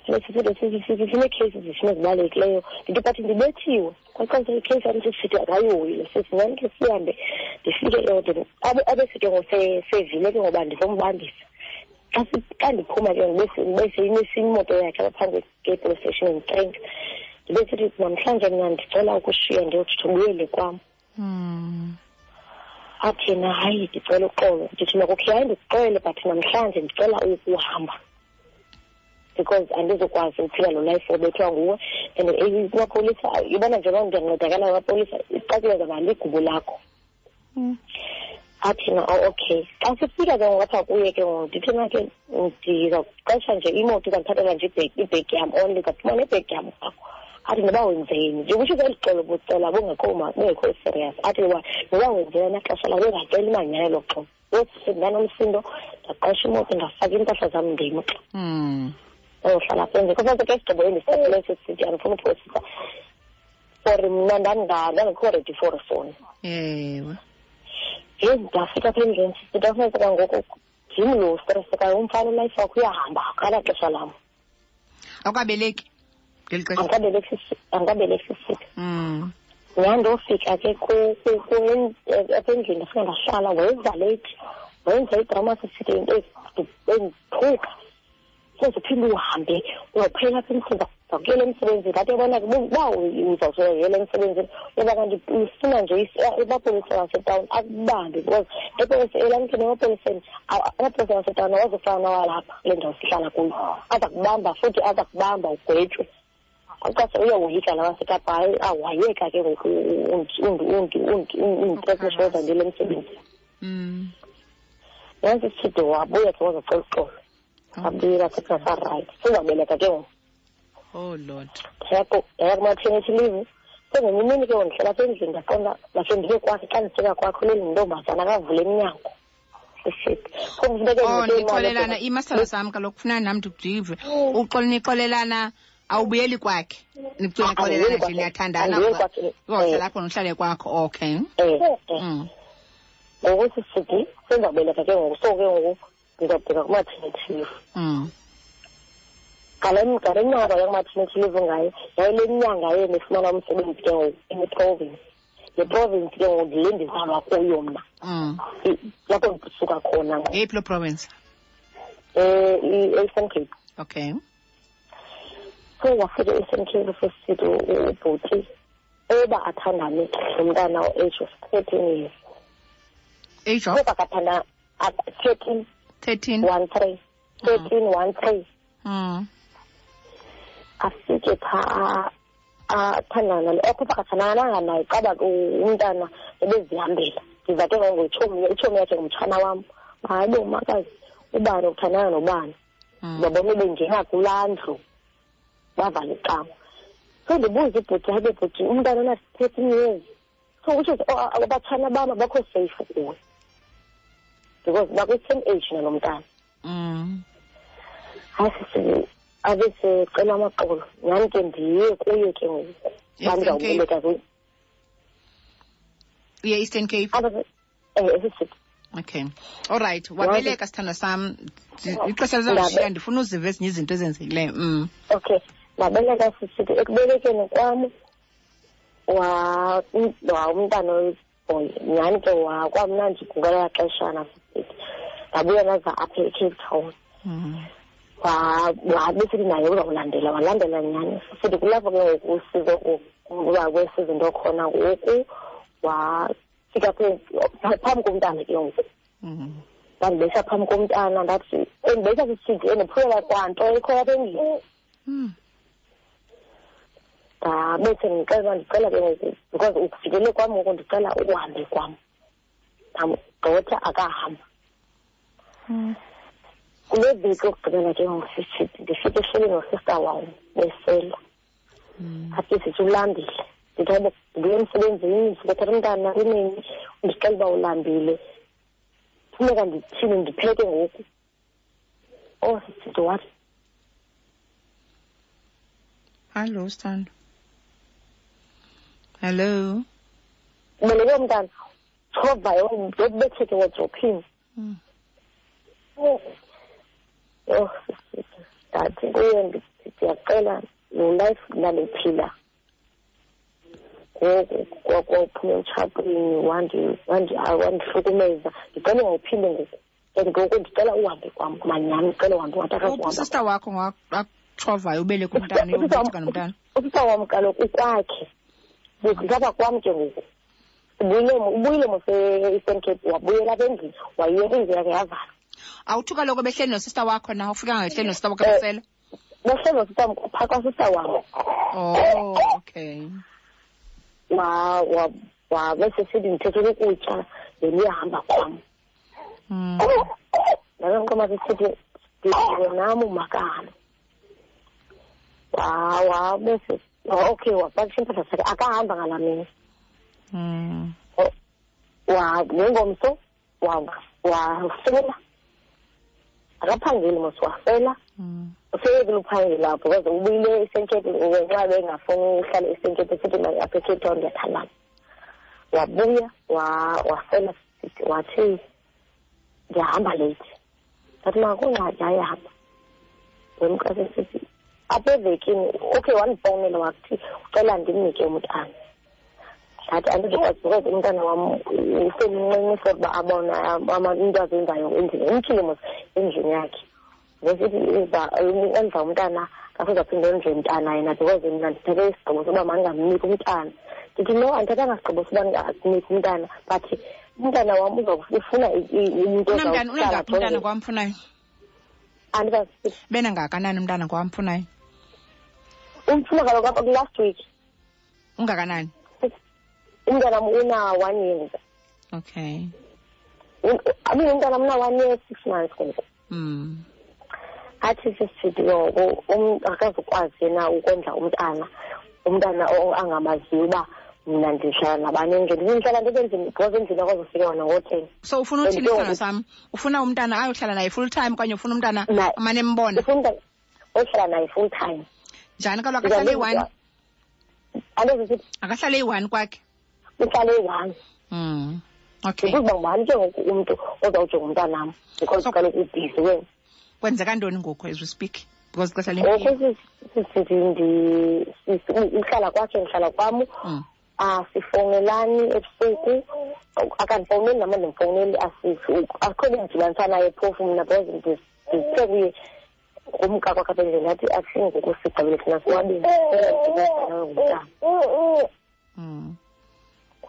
sinesisindo sisisisi sinee-cases zisinozibalulekileyo ndinto bathi ndibethiwe. Kwaxa ikhesi andithi sithi akayihoyile sesizanke sihambe ndifike eodeni abe sike ngosevile ke ngoba ndizombambisa xa ndiphuma ke ndibeseyinesimoto yakhe abaphambi kwe-police station nditrenka ndibe sithi namhlanje mna ndicela ukushiya ndiyothuthubuyele kwam. Hmm. Athi yena hayi ndicela uxolo. Ndithi makukhe hayi ndikuxele but namhlanje ndicela uyokuhamba mm because andizokwazi ukuphila lo life obethwa nguwe. And eh, amapolisa ibona njengoba ndiyancedakala amapolisa icacile zaba ligubu lakho. Mm. athi na oh, okay. Xa sifika ke ngapha kuye ke ngoku ndithi na ke ndizawuqesha nje imoto izandithathela nje ibheki yam only ndizawuphuma nebheki yam kwakho athi noba wenzeni? Nje kutsho kweli xolo bucela bungekho serious. Athi wa noba wenzeni naxesha la bengacela imanyano elo xolo? Wesi ndanomsindo ndaqesha imoto ndafaka iimpahla zam ndimka Mm. Oyohlala endlini kufanele ke isigqibo endisithathileyo sisithi andifuna uphosisa for mna ndandikho ready for ifowuni Ewe. yeyi ndafika apha endlini sisithi ndafuneka kwangoku ndim lo stress kayo umfana ulife wakho uyahamba akala xesha lam awukabeleki ngeli xesha andikabeleki sisi- andikabeleki sisithi Mm. nyandofika ke eh, apha endlini ndafika ndahlala leyithi wenza idrama sisithi endithuka seziphinde uhambe uyophela apha emsebenzini zakuyela emsebenzini athi yabona ke uba uzawusuyela emsebenzini yoba kanti ufuna nje is- amapolisa wasetawuni akubambe because epolisa elamkeni emapoliseni a- amapolisa wasetawuni awazofana nawalapha kule ndawo sihlala kuyo aza kubamba futhi aza kubamba ugwetywe akuqase uyowoyika la wasekapa hayi awayeka ke ngoku undiprekisha wozandile emsebenzini Mm. nantsi side wabuya ke wazocela uxolo hambira katika farright sizawubeleka ke ngoku oh lord. Yakumaternity sengenye imini ke ndihlala apha endlini ndaqonda ndakhe ndibe kwakhe xa ndifika kwakho leli ntombazana kavule iminyango oh nixolelana imasalo sam kaloku funana nam ndidive nixolelana awubuyeli kwakhe. Ndicinga ah, xolelana nje niyathandana uzalapho eh. nohlale kwakho okay? Eh, eh. mm. Ngoku sisidi sendawubeleka ke ngoku. So ke ngoku ngiyadinga kuma-maternity leave. Mm. Ngale nyanga yakuma-maternity leave ngayo yayile nyanga yena efumana umsebenzi ke ngoku eneprovince. Le province ke ngoku ndile ndizalwa kuyo mna. Mm. Lapho ndisuka khona eyiphi lo province? Um i-eastern cape. Okay. So wafika e-eastern cape fesisito ubhuti eba athandane nomntana o-age of thirteen years. Age of? Akathandana thirteen 13 one three. 13 mm. one three. Mm. Afike pha athandana ekhupha kathanananga naye qaba umntana ebezihambela ndiza ke ngongoyitshomi itshomi yakhe ngumtshana wam. Hayi bomakazi ubani ukuthandana nobani? Mm. Ndibabona bengena kulaa ndlu. Bavala icama so ndibuze ibhuti hayi bebhuti umntana ona-thirteen years so which oh, is abatshana bam abakho safe kuwe. Because bakwi-same age nalo mntana. Mm. hayi sisi abe secela amaqolo. Nyani ke ndiye kuye ke ngoku. Eastern Cape? bandizawubeleka ye eastern cape. Esisithi okay. All right. Wabeleka sithanda sam. Ixesha lizawushiya ndifuna uziva ezinye izinto ezenzekileyo. Mm. okay. Ndabeleka sisithi ekubelekeni kwam wa um- umntana oyiboy nyhani ke wa kwamnandi kungelaa xeshana ndabuya naza apha ecape town Mm. wa- wabesithi naye uzawulandela walandela nyhani sisithi kulapho ke ngoku usizo uba kwesizinto khona ngoku wafika phe- phambi komntana ke ngoku Mm. ndandibesa phambi komntana ndathi endibesa sisithi endiphuyela kwanto ekho apha endlini Mm. ndabethe ndicela uba ndicela ke ngoku because ukufikele kwam ngoku ndicela ukuhambe kwam ka wata a ka hmm. okugqibela ke ngosisithi ndifike ehleli nosista wam besela hmm. athi sithi ulambile ndithoba ndiye emsebenzini ndisibethela umntana kunini ndixela uba ulambile funeka ndithini ndipheke ngoku oh sisithi wathi hallo stando hello uboleke umntana chovayo zokubetheke wodrophini mm. oh, oh, yho ndathi kuye ndiyacela lo life ndandiphila ngoku kwaphuma emtshatweni wandihlukumeza ndicele ungayiphinde ngoku and ngoku ndicela uhambe kwam kumanyani ndicele uhambe ungatakausista wakho ngakutshovayo ubeleke umntana yobeka nomntana usista wam kaloku ukwakhe ndizaba kwam ke ngoku ubuyile ubuyile mose-eastern cape wabuyela endlini wayiyeka indlu yakhe yavala. Awuthi kaloku behleli nosista wakho na? Ufikanga ngehleli nosista wakho besela behleli nosista phaa kwasista wam oh okay. Wa wa wa besesithi ndithethela ukutya then uyahamba kwam Mm. nalo nkomo sisithi ndiwe nam umakalo. Wa wa bese okay wapakisha impahla zakhe akahamba ngalaa mini Mm. wa ngengomso wa- wafela akaphangeli mos wafela Mm. useyekile uphangela apho because ubuyile esenkepe ngenxa bengafuni uhlala esenkepe sithi apha ecape town ndiyathandana wabuya wa- wafela sithi wathi ndiyahamba late ndathi makungxaki ayahamba wemkase sithi apha evekini okay wandifowunela wathi ucela ndimnike umntana ndathi andizokwazi because umntana wam usemncinci for uba abone ama- into azenzayo endlini umthile mos endlini yakhe. Ngesithi enza umntana kasezaphinde enze mntana yena because mna ndithathe isigqibo soba mandingamniki umntana. Ndithi no andithathanga sigqibo soba ndingamniki umntana but umntana wam uzofuna umntu unamntana unangaphi umntana kwamfunayo? Benangakanani umntana kwamfunayo? Umfuna kaloku kulast week. Ungakanani umntana m una one year. Okay. Abe umntana mna one year six months ngoku. Mm. athi sisithi ngoku um- akazukwazi yena ukondla umntana umntana angamaziyo uba mna ndihlala nabani endlini. Ndihlala ndisendlini because endlini akwazi ufika nangoten so ufuna uthini isithandwa sam? Ufuna umntana ayohlala naye full time okanye ufuna umntana Na- amane embona ufuna ohlala naye full time. Njani? Kaloku akahlala eyi-one akahlala eyi-one kwakhe? Uhlala eyi-one mm. okay ndikuzuba ngubani ke ngoku umntu ozawujonga umntanam because So- kaloku ubhizi wena kwenzeka ntoni ngoku as we speak? Because ixesha ngoku lempilo sis- sisithi ndi- sis- uhlala kwakhe ndihlala kwam. Mm. asifowunelani ebusuku. Akandifowuneli nama ndimfowuneli asifi akho bendidibanisa naye phofu mna because ndi- ndithe kuye umka kwakhe apha endlini athi athi ngoku sigqibile thina siwabini ngumntana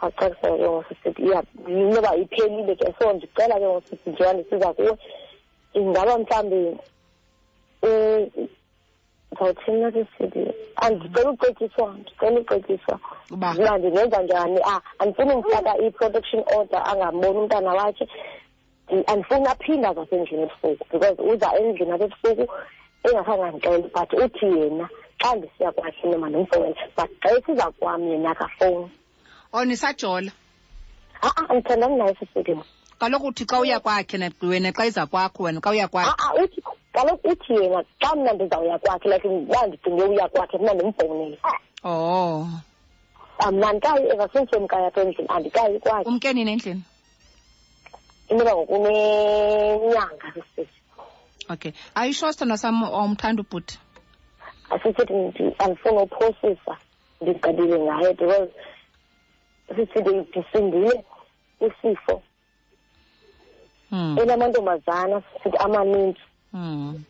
Kwacacisela ke ngoku sisithi iya inoba iphelile ke so ndicela ke ngoku sisithi njengoba ndisiza kuwe? Ingaba mhlawumbi um, ndizawuthini sisithi andicela ucetyiswa ndicela ucetyiswa uba. Ndingenza njani? Ah andifuni umfaka i-protection order angamboni umntana wakhe. Ndi- andifuni aphinde azasendlini ebusuku because uza endlini apha ebusuku engakangandixeli but uthi yena xa ndisiya kwakhe noma ndimfowele but xa esiza kwam yena akafowuni o nisajola a-a andithandani naye kaloku uthi xa uya kwakhe na- wena xa iza kwakho wena xa uya kwakhe uthi kaloku uthi yena xa mna ndizawuya kwakhe like uba ndicinge uya kwakhe mna ndimfowunele oh. Ah, mna andikayi evasinsemkaya apha endlini andikayi kwakhe umke nini endlini inoba ngokunenyanga sisithi okay. Are you sure sithandwa sam omthanda ubhuti Asithethi andifuna uphosisa ndigqibile ngaye because sisithi ndisindile isifo mm. enamantombazana sisithi amaninzi Mm.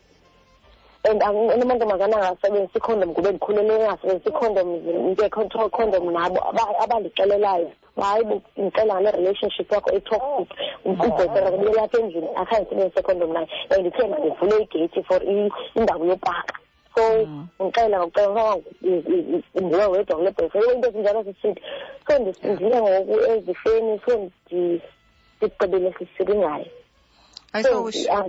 and ang- enamantombazana angasebenzisi ikhondom kube ndikhulele engasebenzisi ikhondom nge-control condom nabo aba- abandixelelayo hayi bo ndicela ngale relationship yakho etoxic ubhetera kubuyela apha endlini akhange ndisebenzise ikhondom naye. And ndithe mandivule igeyithi for i- indawo yopaka. 工，你干两个工，你你你你不要为懂得本身，因为都是讲那些事，所以你你像我我儿子，所以你说你你不能那些事情来，所以啊。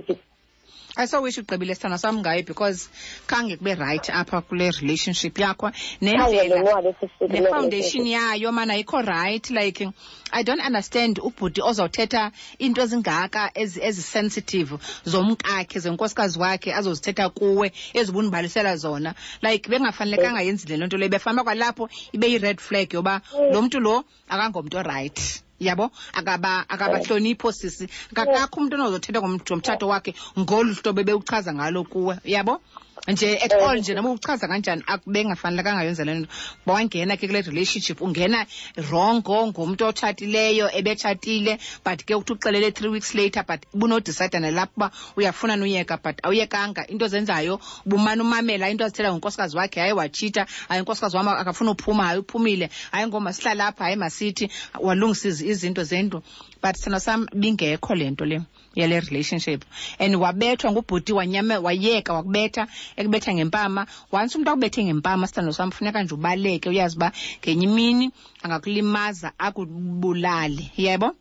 I so wish ugqibile sithanda sam ngayo because khange kube right apha kule relationship yakho nendlela ndinqwabe nefoundation yayo mana ayikho right like i don't understand ubhuti ozawuthetha into ezingaka ezisensitive zomkakhe zenkosikazi wakhe azozithetha kuwe ezibundibalisela zona. Like bengafanelekanga yenzile loo nto leyo befanele kwalapho ibe yi-red flag yoba lo mntu lo akangomntu right yabo? Akaba akabahlonipho sisi. Kakakho umntu onozothetha ngomtshato wakhe ngolu hlobo ebewuchaza ngalo kuwe. Yabo nje at all nje noma uchaza kanjani bengafanelekanga yenza le nto. Bawangena ke kule relationship ungena rongo ngumntu otshatileyo ebetshatile but ke uthi uxelele three weeks later but bunodicida nalapho uba uyafuna nuyeka but awuyekanga. Into zenzayo bumane umamela into azithetha ngonkosikazi wakhe hayi watshita hayi unkosikazi wam akafuna uphuma hayi uphumile hayi ngoma sihlala apha hayi masithi walungisa izinto zendlu. But sithando sam bingekho le nto le yale relationship. And wabethwa ngubhuti wanyame wayeka wakubetha ekubetha ngempama. Once umntu akubethe ngempama sithando sam funeka nje ubaleke uyazi uba ngenye imini angakulimaza akubulale. Yebo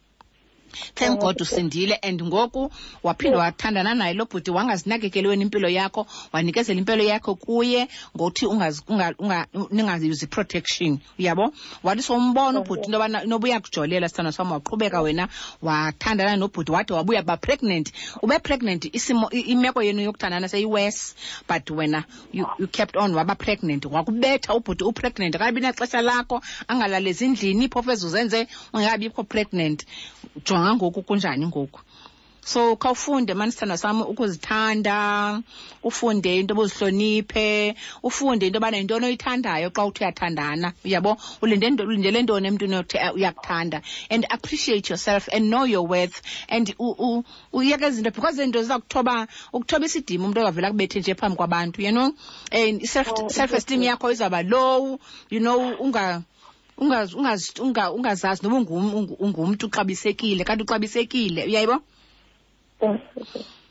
thank god usindile and ngoku waphinde wathandana naye lo bhuti wangazinakekeli wena impilo yakho wanikezela impilo yakho kuye ngothi ningazuzi unga- unga- ningayuzi protection uyabo? Wathi sombona ubhuti into yobana inoba uyakujolela sithando sam waqhubeka wena wathandana nobhuti wade wabuya ba pregnant. Ube pregnant isimo imeko yenu yokuthandana seyiwes but wena you, you kept on waba pregnant. Wakubetha ubhuti upregnant akabi naxesha lakho angalali ezindlini phofu ezuzenze ungekabikho pregnant. Jonga ngoku kunjani ngoku. So khawufunde mani sithanda sam ukuzithanda ufunde into obuzihloniphe ufunde into yobana yintoni oyithandayo xa uthi uyathandana. Uyabo? Ulindele ntoni emntwini eh, uyakuthanda. And appreciate yourself and know your worth. And uyeke izinto because zinto ziza kuthoba ukuthoba isidima umntu ozavela kubethe nje phambi kwabantu you know? And self, Oh, self esteem yakho izawuba low you know? Unga ungazi unga, unga- ungazazi noba ungum- ungu- ungumntu uxabisekile kanti uxabisekile uyayibo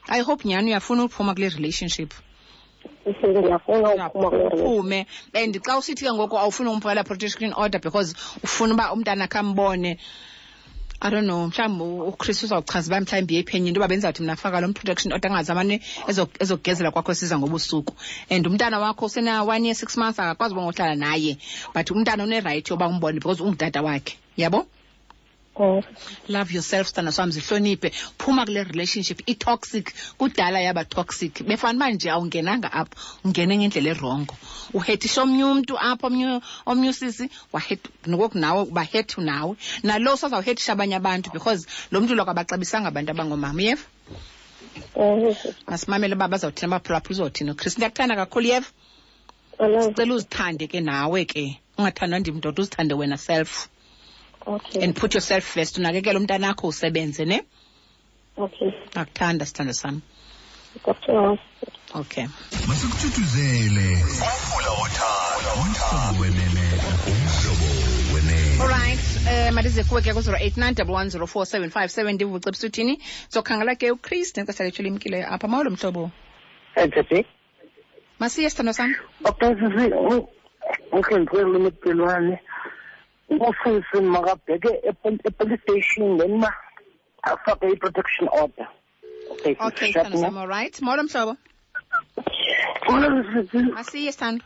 i hope nyhani uyafuna ukuphuma kule relationship. Sisi ndiyafuna uphuma kule relationship. uphume. And xa usithi ke ngoku awufuni umphalela protection order because ufuna uba umntana khambone I don't know mhlawumbi uChris uzawuchaza uba mhlawumbi yephenye into yoba benzawuthi mna faka lo protection order angazamane ezo- kwakho siza ngobusuku. And umntana wakho usena one year six months akakwazi uba ngohlala naye. But umntana unerayithi yoba umbone because ungutata wakhe. Yabo Mm. love yourself sithanda swam zihloniphe. Phuma kule relationship i-toxic kudala yaba toxic. Befana uba nje awungenanga apho ungene ngendlela erongo uhethisha omnye umntu apho omnye usisi nokoku nawe bahethu nawe. Nalo sazawuhethisha abanye abantu because lo mntu lwakwabaxabisanga abantu abangoomama uyeva? Mm. masimamele uba bazawuthina abaphulaphula uzawuthina chris ndiyakuthanda kakhulu yeva sicela cela uzithande ke nawe ke. Ungathandwa ndim ndoda uzithande wena self Okay. and put yourself first. Unakekele umntanakho usebenze ne? Okay. akuthanda sithanda sami. Okay. Masikuthuthuzele umfula wothando wenene umhlobo um malize kuwe ke ku-089 1104757 ndivuce ebusuthini zokhangela ke uchris nexesha lethu limkileyo apha. Mawulo mhlobo. Ethephi. masiye sithando sam Okusisi ukhengcelo umofisi makabheke epolice station then afake i-protection order. Okay molo mhlobo masiye sithando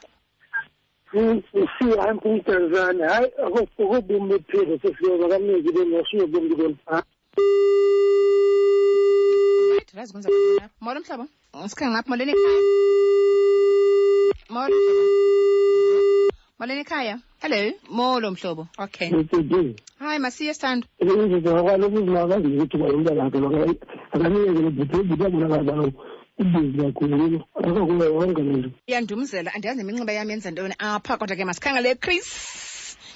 sihambe umntazane hayi akobomi bephila sesiyoba kaningi benosiyo bomntu molo mhlobo molo molweni ekhaya? Hello? Molo mhlobo. Okay. Hayi masiye sithando kwalokuzinakazi ukuthi umntana akhe akanikeze lebhutebhuti abonakala ubhizi kakhulu akakuye wonke lento iyandumzela andiyazi neminxiba yam yenza ntoni apha kodwa ke masikhangele chris.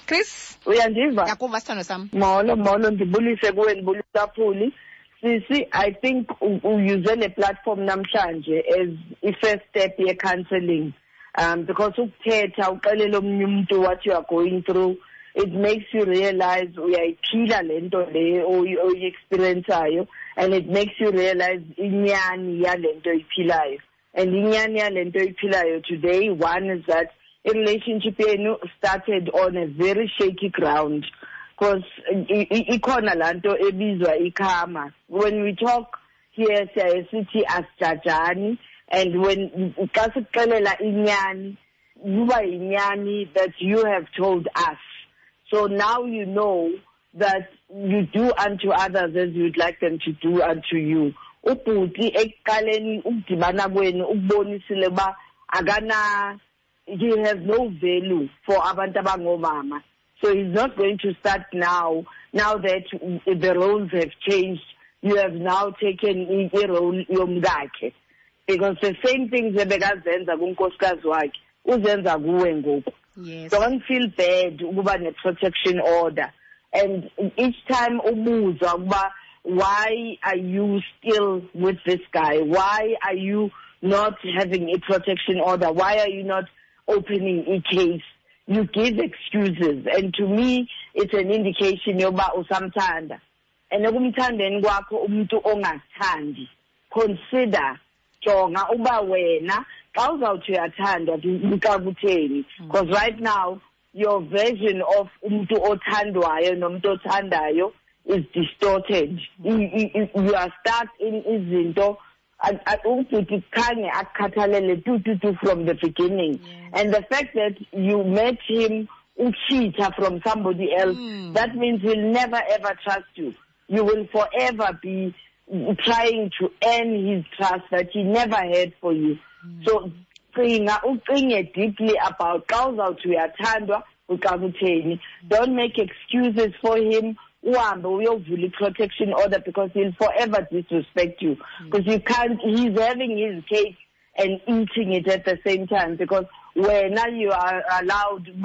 Chris? Uyandiva? Yakuva sithando sam molo molo ndibulise kuwe ndibulisa phuli sisi i think u- uyuze le platform namhlanje as i-first step ye-counselling. Um because ukuthetha uxelele omunye umuntu what you are going through it makes you realize uyayiphila le nto le oyi- oyi-experienceayo and it makes you realize inyani yale nto oyiphilayo. And inyani yale nto oyiphilayo today one is that i-relationship yenu started on a very shaky ground. Because ikhona laa nto ebizwa ikhama. When we talk here siyaye sithi asijajani and when xa inyani kuba yinyani that you have told us. So now you know that you do unto others as you'd like them to do unto you. Ubhuti ekuqaleni ukudibana kwenu ukubonisile uba akana he has no value for abantu abangomama. So he's not going to start now now that the roles have changed. You have now taken i- irole yomkakhe because the same things ebekazenza kunkosikazi wakhe uzenza kuwe ngoku. Yes. Don't feel bad ukuba ne-protection order. And each time ubuzwa ukuba why are you still with this guy? Why are you not having a protection order? Why are you not opening a case? You give excuses. And to me it's an indication yoba usamthanda. And ekumthandeni kwakho umuntu ongathandi. Consider jonga uba wena xa uzawuthi uyathandwa kutheni because right now your version of umuntu othandwayo nomuntu othandayo is distorted. You, you, are stuck in izinto ubhuti khange akukhathalele tu tu tu from the beginning. And the fact that you met him ucheater from somebody else Mm. that means he'll never ever trust you. You will forever be trying to earn his trust that he never had for you. Hmm. So cinga ucinge deeply about xa uzawuthi uyathandwa uxa kutheni hmm. don't make excuses for him. Uhambe uyovula i-protection order because he'll forever disrespect you. Hmm. Because you can't he's having his cake and eating it at the same time because wena you are allowed u-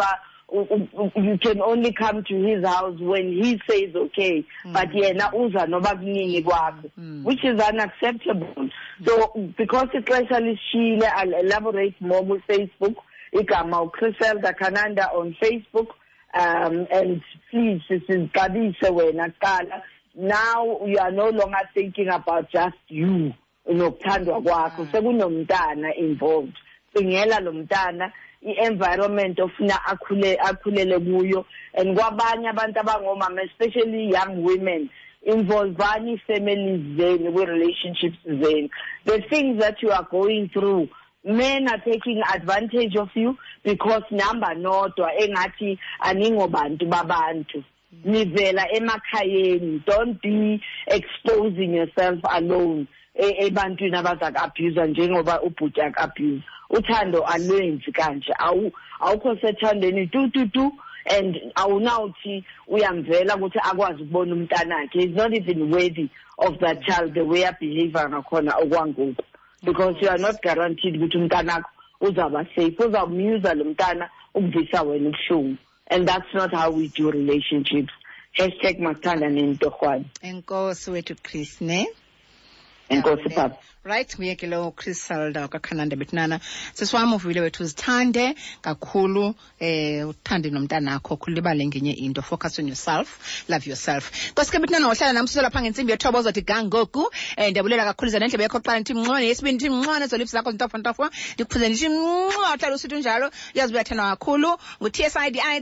you can only come to his house when he says okay hmm. but yena uza noba kuningi kwakho hmm. Hmm. which is unacceptable. So because ixesha lishile i'll elaborate more kufacebook igama uChriselda Kananda on Facebook. Um and please sizixabise wena qala now you are no longer thinking about just you nokuthandwa kwakho. Sekunomntana involved. Cingela lo mntana i-environment ofuna akhule akhulele kuyo. And kwabanye abantu abangomama especially young women involvani ii-families zenu kwi-relationships zenu. The things that you are going through men are taking advantage of you because namba nodwa engathi aningobantu babantu. Nivela emakhayeni don't be exposing yourself alone. e- ebantwini abaza ku-abusa njengoba ubhuti aku-abuse uthando alwenzi kanje. Awu- awukho sethandweni. Tu tu tu. And awunawuthi uyamvela ukuthi akwazi ukubona umntanakhe. He's not even worthy of that child the way abehavior ngakhona okwangoku. Because you are not guaranteed ukuthi umntanakho uzawuba safe. Uzawumyuza lo mntana ukuvisa wena ubuhlungu. And that's not how we do relationships. Hashtag masithanda nentorhwane enkosi wethu chris ne enkosi papa. Right nguye ke lo chris salda kwakhananda bethinana sisiwam uvuyile wethu uzithande kakhulu eh uthande nomntanakho. Khulibale ngenye into. Focus on yourself love yourself. Nkosi ke bethinana wohlala nam siso lapha ngentsimbi yethoba ozothi gangoku um ndiyabulela kakhulu za nendlebe yakho kuqala ndithi mnxone yesibini ndithi mnxone zolipsi zakho zintofontofo. Ndikuphuze ndithi mnqwa uhlala usithi njalo. Uyazi uyathandwa kakhulu ngu-t s i d i